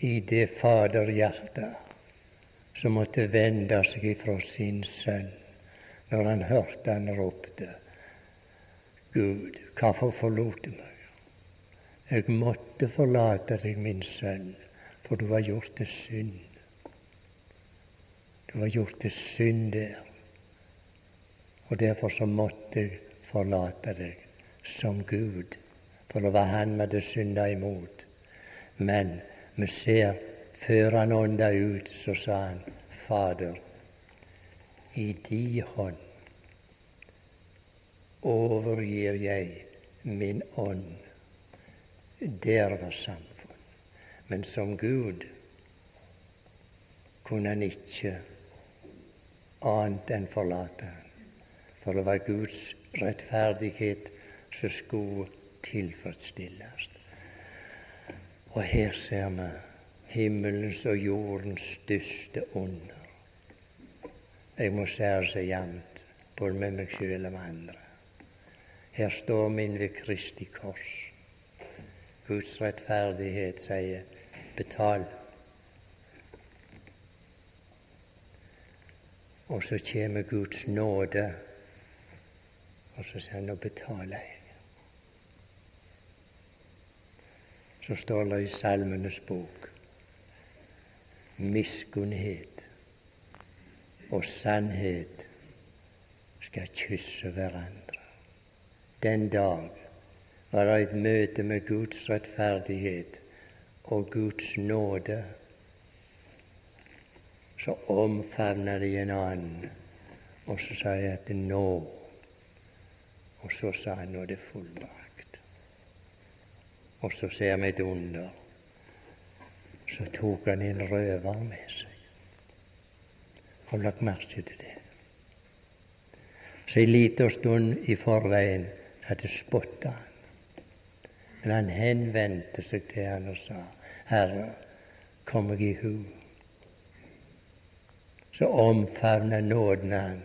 i det faderhjertet som måtte vende seg ifra sin sønn når han hørte han ropte Gud, hvorfor forlot du meg? Jeg måtte forlate deg, min sønn, for du har gjort det synd. Du har gjort det synd der og derfor så måtte jeg forlate deg som Gud, for det var Han vi hadde synda imot. Men vi ser før han ånda ut, så sa han, Fader, i di hånd overgir jeg min ånd. Der var samfunn. Men som Gud kunne han ikke annet enn forlate ham. For det var Guds rettferdighet som skulle tilfredsstilles. Og her ser vi himmelens og jordens største under. Jeg må sære seg jevnt, både med meg sjøl og med andre. Her står vi ved Kristi kors. Guds rettferdighet sier betal. Og så kommer Guds nåde, og så sier han nå betaler jeg. Så står det i Salmenes bok miskunnhet og sannhet skal kysse hverandre. Den dag var det et møte med Guds rettferdighet og Guds nåde. Så omfavna de en annen, og så sa jeg at nå Og så sa han nå er det fullbrakt. Og så ser vi et under. Så tok han en røver med seg. Har du lagt merke til det? Så en liten stund i forveien hadde spotta han. Men han henvendte seg til han og sa, 'Herre, kom meg i hu.' Så omfavna nåden han,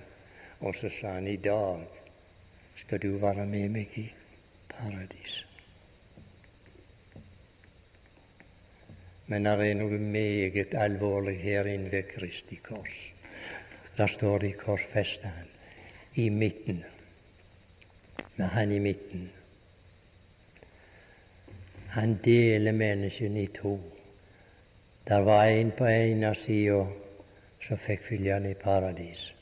og så sa han, 'I dag skal du være med meg i paradiset'. Men det er noe meget alvorlig her inne ved Kristi kors. Der står det i han i midten, med han i midten. Han deler menneskene i to. Der var en på ene sida som fikk fylgene i paradis.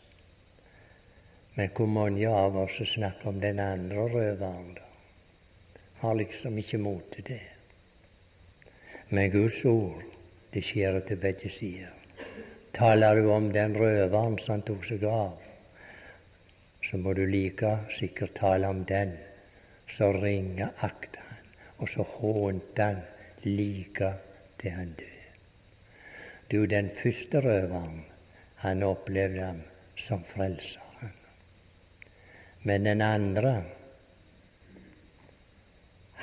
Men hvor mange av oss snakker om den andre røveren? Har liksom ikke mot til det. Men Guds ord, det skjer til begge sider. Taler du om den røveren som han tok seg av, så må du like sikkert tale om den som ringeakta og så hånte han like til han døde. Du, den første røveren, han opplevde ham som frelseren. Men den andre,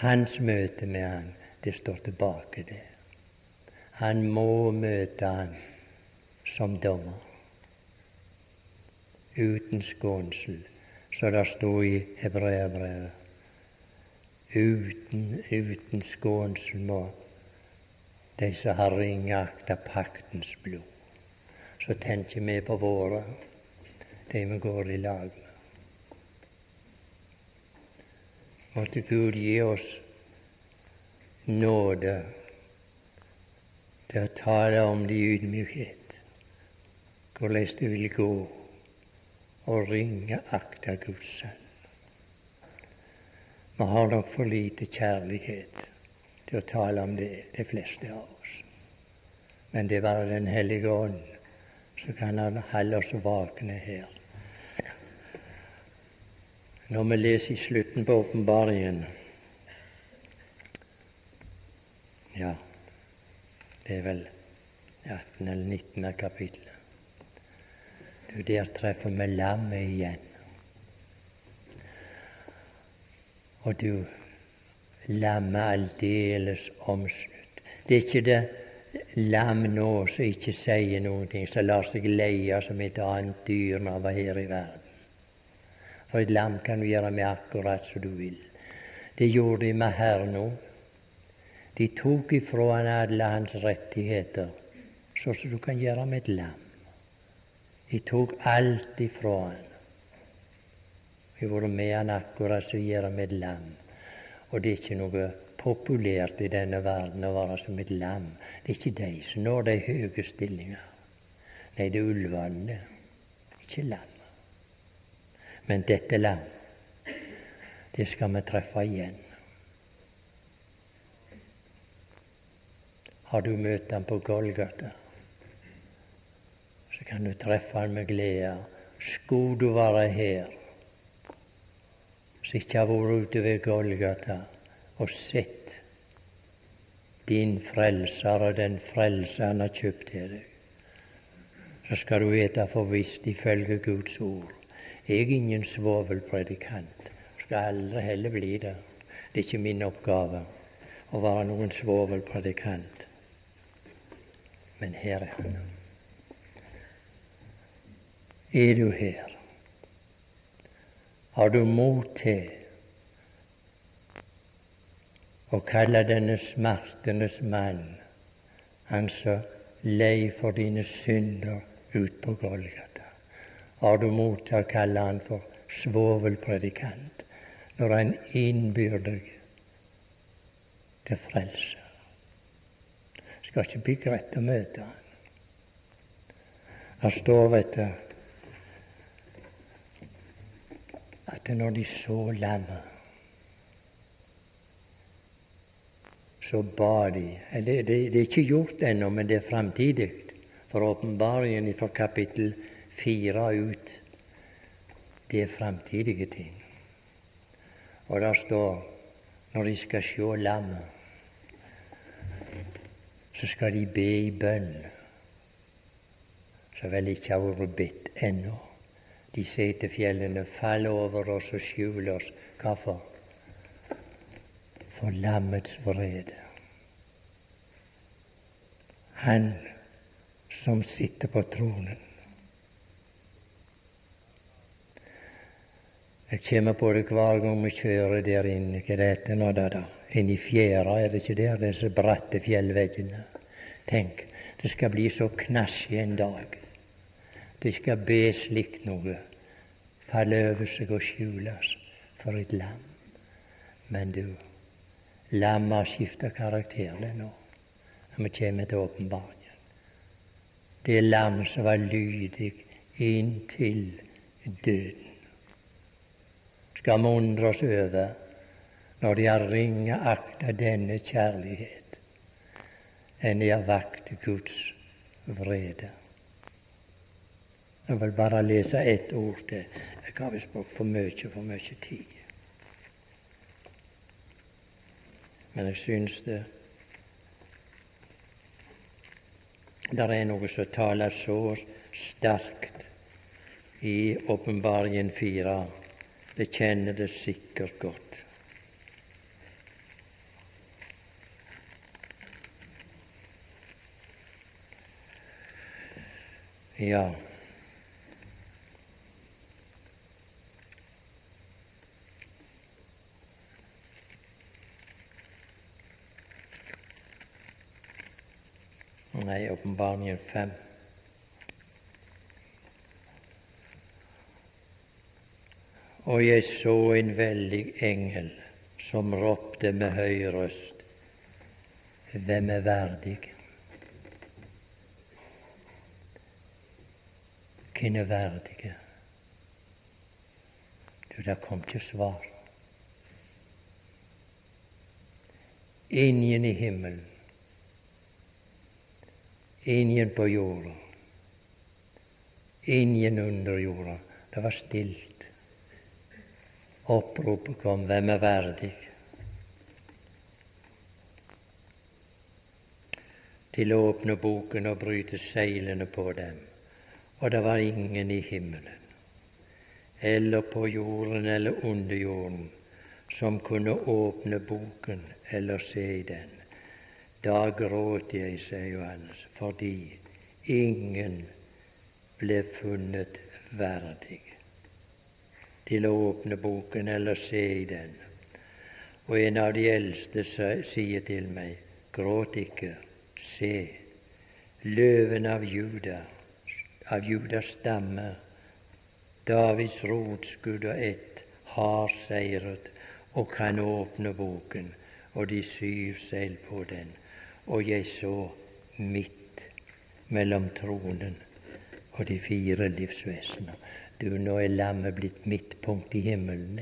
hans møte med han, det står tilbake der. Han må møte han som dommer. Uten skånsel, så det sto i hebreerbrevet uten, uten skånsel må de som har ringeakta paktens blod. Så tenker vi på våre, de vi går i lag med. Måtte Gud gi oss nåde til å tale om det i ydmykhet, hvordan du vil gå og ringeakta Guds sønn. Vi har nok for lite kjærlighet til å tale om det, de fleste av oss. Men det er bare Den hellige ånd som kan han holde oss våkne her. Når vi leser i slutten på åpenbaringen Ja, det er vel 18 eller 19. kapittel. Der treffer vi lammet igjen. Og du lammet aldeles omsnutt. Det er ikke det lam nå som ikke sier noe, som lar seg leie som et annet dyr når han var her i verden. For et lam kan du gjøre med akkurat som du vil. Det gjorde de med Herren nå. De tok ifra han alle hans rettigheter, sånn som du kan gjøre med et lam. De tok alt ifra han. Vi har vært med han akkurat som gjør med et lam. Og det er ikke noe populært i denne verden å være som et lam. Det er ikke de som når de høye stillinger. Nei, det er ulvene, ikke lam. Men dette lam, det skal vi treffe igjen. Har du møtt ham på Golgata, så kan du treffe ham med glede. Skulle du være her, som ikke har vært ute ved Golgata og sett din frelser og den frelse han har kjøpt til deg, så skal du vite for visst ifølge Guds ord Jeg er ingen svovelpredikant. Skal aldri heller bli det. Det er ikke min oppgave å være noen svovelpredikant. Men her er han. Er du her? Har du mot til å kalle denne smertenes mann, han som lei for dine synder ut på Golgata? Har du mot til å kalle han for svovelpredikant når han innbyr deg til frelse? Skal ikke bli greit å møte han. Det står, vet du at når de så lammet, så ba de eller det, det, er ikke gjort ennå, men det er framtidig. For åpenbaringen fra kapittel fire ut, det er framtidige ting. Og der står når de skal se lammet, så skal de be i bønn, som vel ikke har vært bedt ennå. De sier til fjellene, fall over oss og skjul oss. Hvorfor? For lammets vrede. Han som sitter på tronen. Jeg kommer på det hver gang vi kjører der inne. Hva er dette nå, da? da? Inni fjæra, er det ikke der? Disse bratte fjellveggene. Tenk, det skal bli så knasje en dag. Det skal be slikt noe, falle over seg og skjules for et lam. Men du, lamma skifter karakter nå, når vi kommer til åpenbaringen. Det lam som var lydig inntil døden. Skal vi undre oss over når de har ringeakta denne kjærlighet, enn de har vakt Guds vrede. Jeg vil bare lese ett ord til. Jeg har visst brukt for mye, for mye tid. Men jeg syns det Det er noe som taler så sterkt i Åpenbaringen 4. Det kjenner det sikkert godt. Ja. Nei, åpenbaringen fem. Og jeg så en veldig engel som ropte med høy røst, Hvem er verdig? Hvem er verdige? Du, der kom ikke svar. Ingen i himmelen Ingen på jorda, ingen under jorda. Det var stilt. Oppropet kom 'Hvem er verdig?' til å åpne boken og bryte seilene på dem. Og det var ingen i himmelen eller på jorden eller under jorden som kunne åpne boken eller se i den. Da gråt jeg, sier Johannes, fordi ingen ble funnet verdig til å åpne boken eller se i den. Og en av de eldste sier til meg, gråt ikke, se, løven av Juda, av Judas stamme, Davids rotskudd og ett, har seiret og kan åpne boken og de syv seil på den og jeg så midt mellom tronen og de fire livsvesener. Du, nå er lammet blitt midtpunkt i himmelen.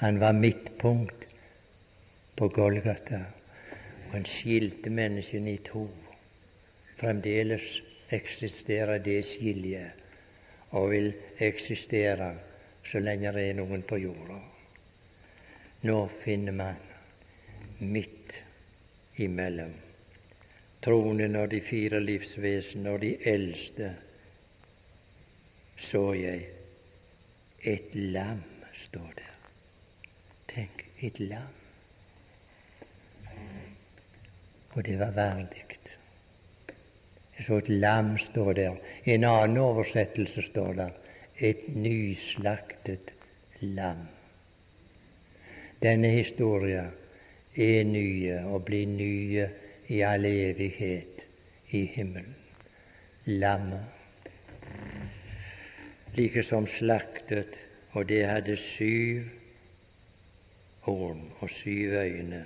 Han var midtpunkt på Golgata, og han skilte menneskene i to. Fremdeles eksisterer det skiljet, og vil eksistere så lenge det er noen på jorda. Nå finner man midt imellom. Tronen og de fire livsvesen og de eldste så jeg et lam står der. Tenk, et lam. Og det var verdig. Så et lam stå der. I en annen oversettelse står det et nyslaktet lam. Denne historien er nye og blir nye i all evighet i himmelen. Lammet. Like som slaktet, og det hadde syv horn og syv øyne.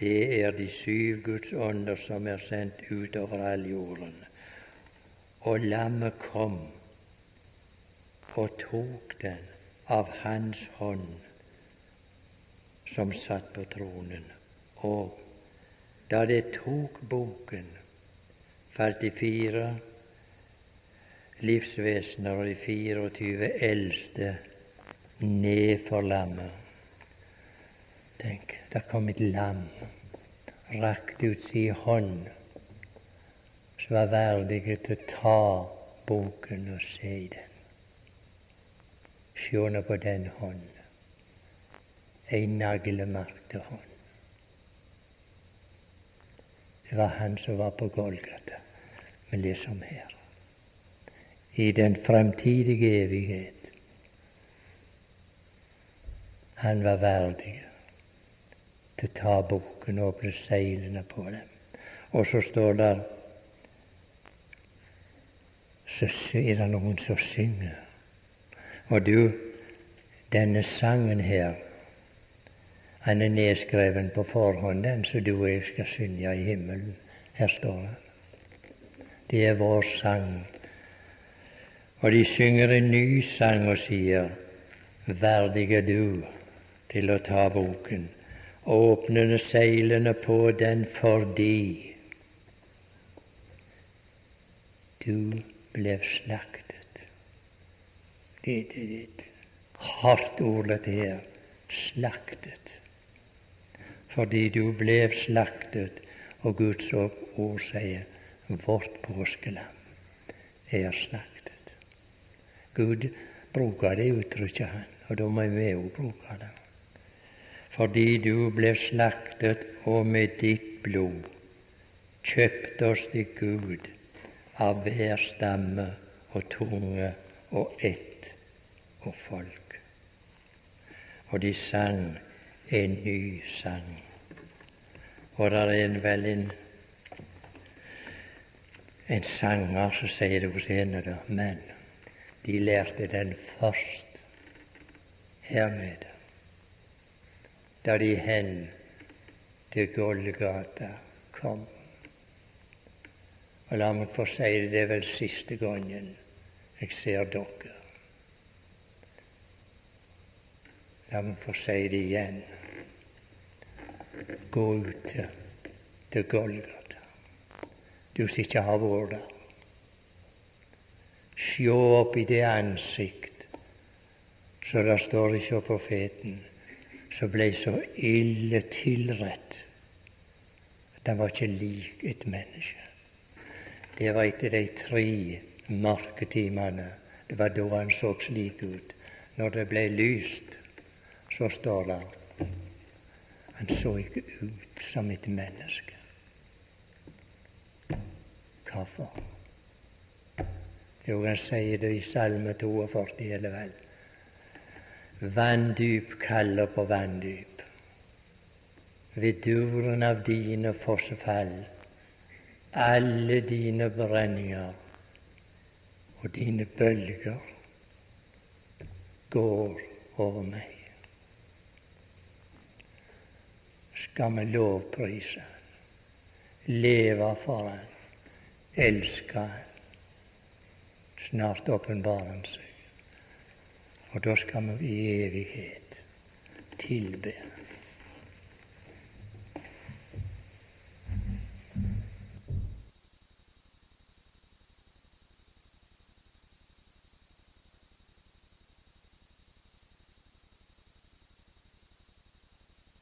Det er de syv Guds ånder som er sendt utover all jorden. Og lammet kom og tok den av hans hånd som satt på tronen. Og da det tok boken, falt de fire livsvesener og de 24 eldste ned for lammet. Tenk, der kom et lam, rakte ut si hånd, som var verdig til å ta boken og se i den. Sjå nå på den hånd, ei naglemerkte hånd. Det var han som var på Golgata. Vi leser om her. I den fremtidige evighet. Han var verdig til å ta bukken og åpne seilene på dem. Og så står der så er det noen som synger. Og du, denne sangen her, han er nedskreven på forhånd, den som du og jeg skal synge i himmelen. Her står det. Det er vår sang. Og de synger en ny sang og sier, Verdig er du til å ta boken åpnende seilene på den fordi du ble slaktet. Det er et hardt ord, dette her. Slaktet. Fordi du ble slaktet, og Guds ord sier vårt påskelam er slaktet. Gud bruker det uttrykket, han, og da må vi òg bruke det fordi du ble slaktet og med ditt blod kjøpte oss til Gud av hver stamme og tunge og ett og folk. Og de sang en ny sang. Og der er vel en, en sanger som sier det hos en av dem, men de lærte den først her nede da de hen til Golgata kom. Og la meg få si det, det er vel siste gangen jeg ser dere. La meg få si det igjen. Gå ut til Golgata, du som ikke har vært der. Sjå opp i det ansikt, så det står ikke profeten som ble så ille tilrett at han var ikke lik et menneske. Det var etter de tre mørketimene. Det var da han så slik ut. Når det ble lyst, så står det han så ikke ut som et menneske. Hvorfor? Jo, han sier det i Salme 42, eller vel. Vanndyp kaller på vanndyp. Ved duren av dine fossefall, alle dine brenninger og dine bølger går over meg. Skal vi lovprise leve for Han, elske Han? Snart åpenbarer Han seg. Og da skal vi i evighet tilbe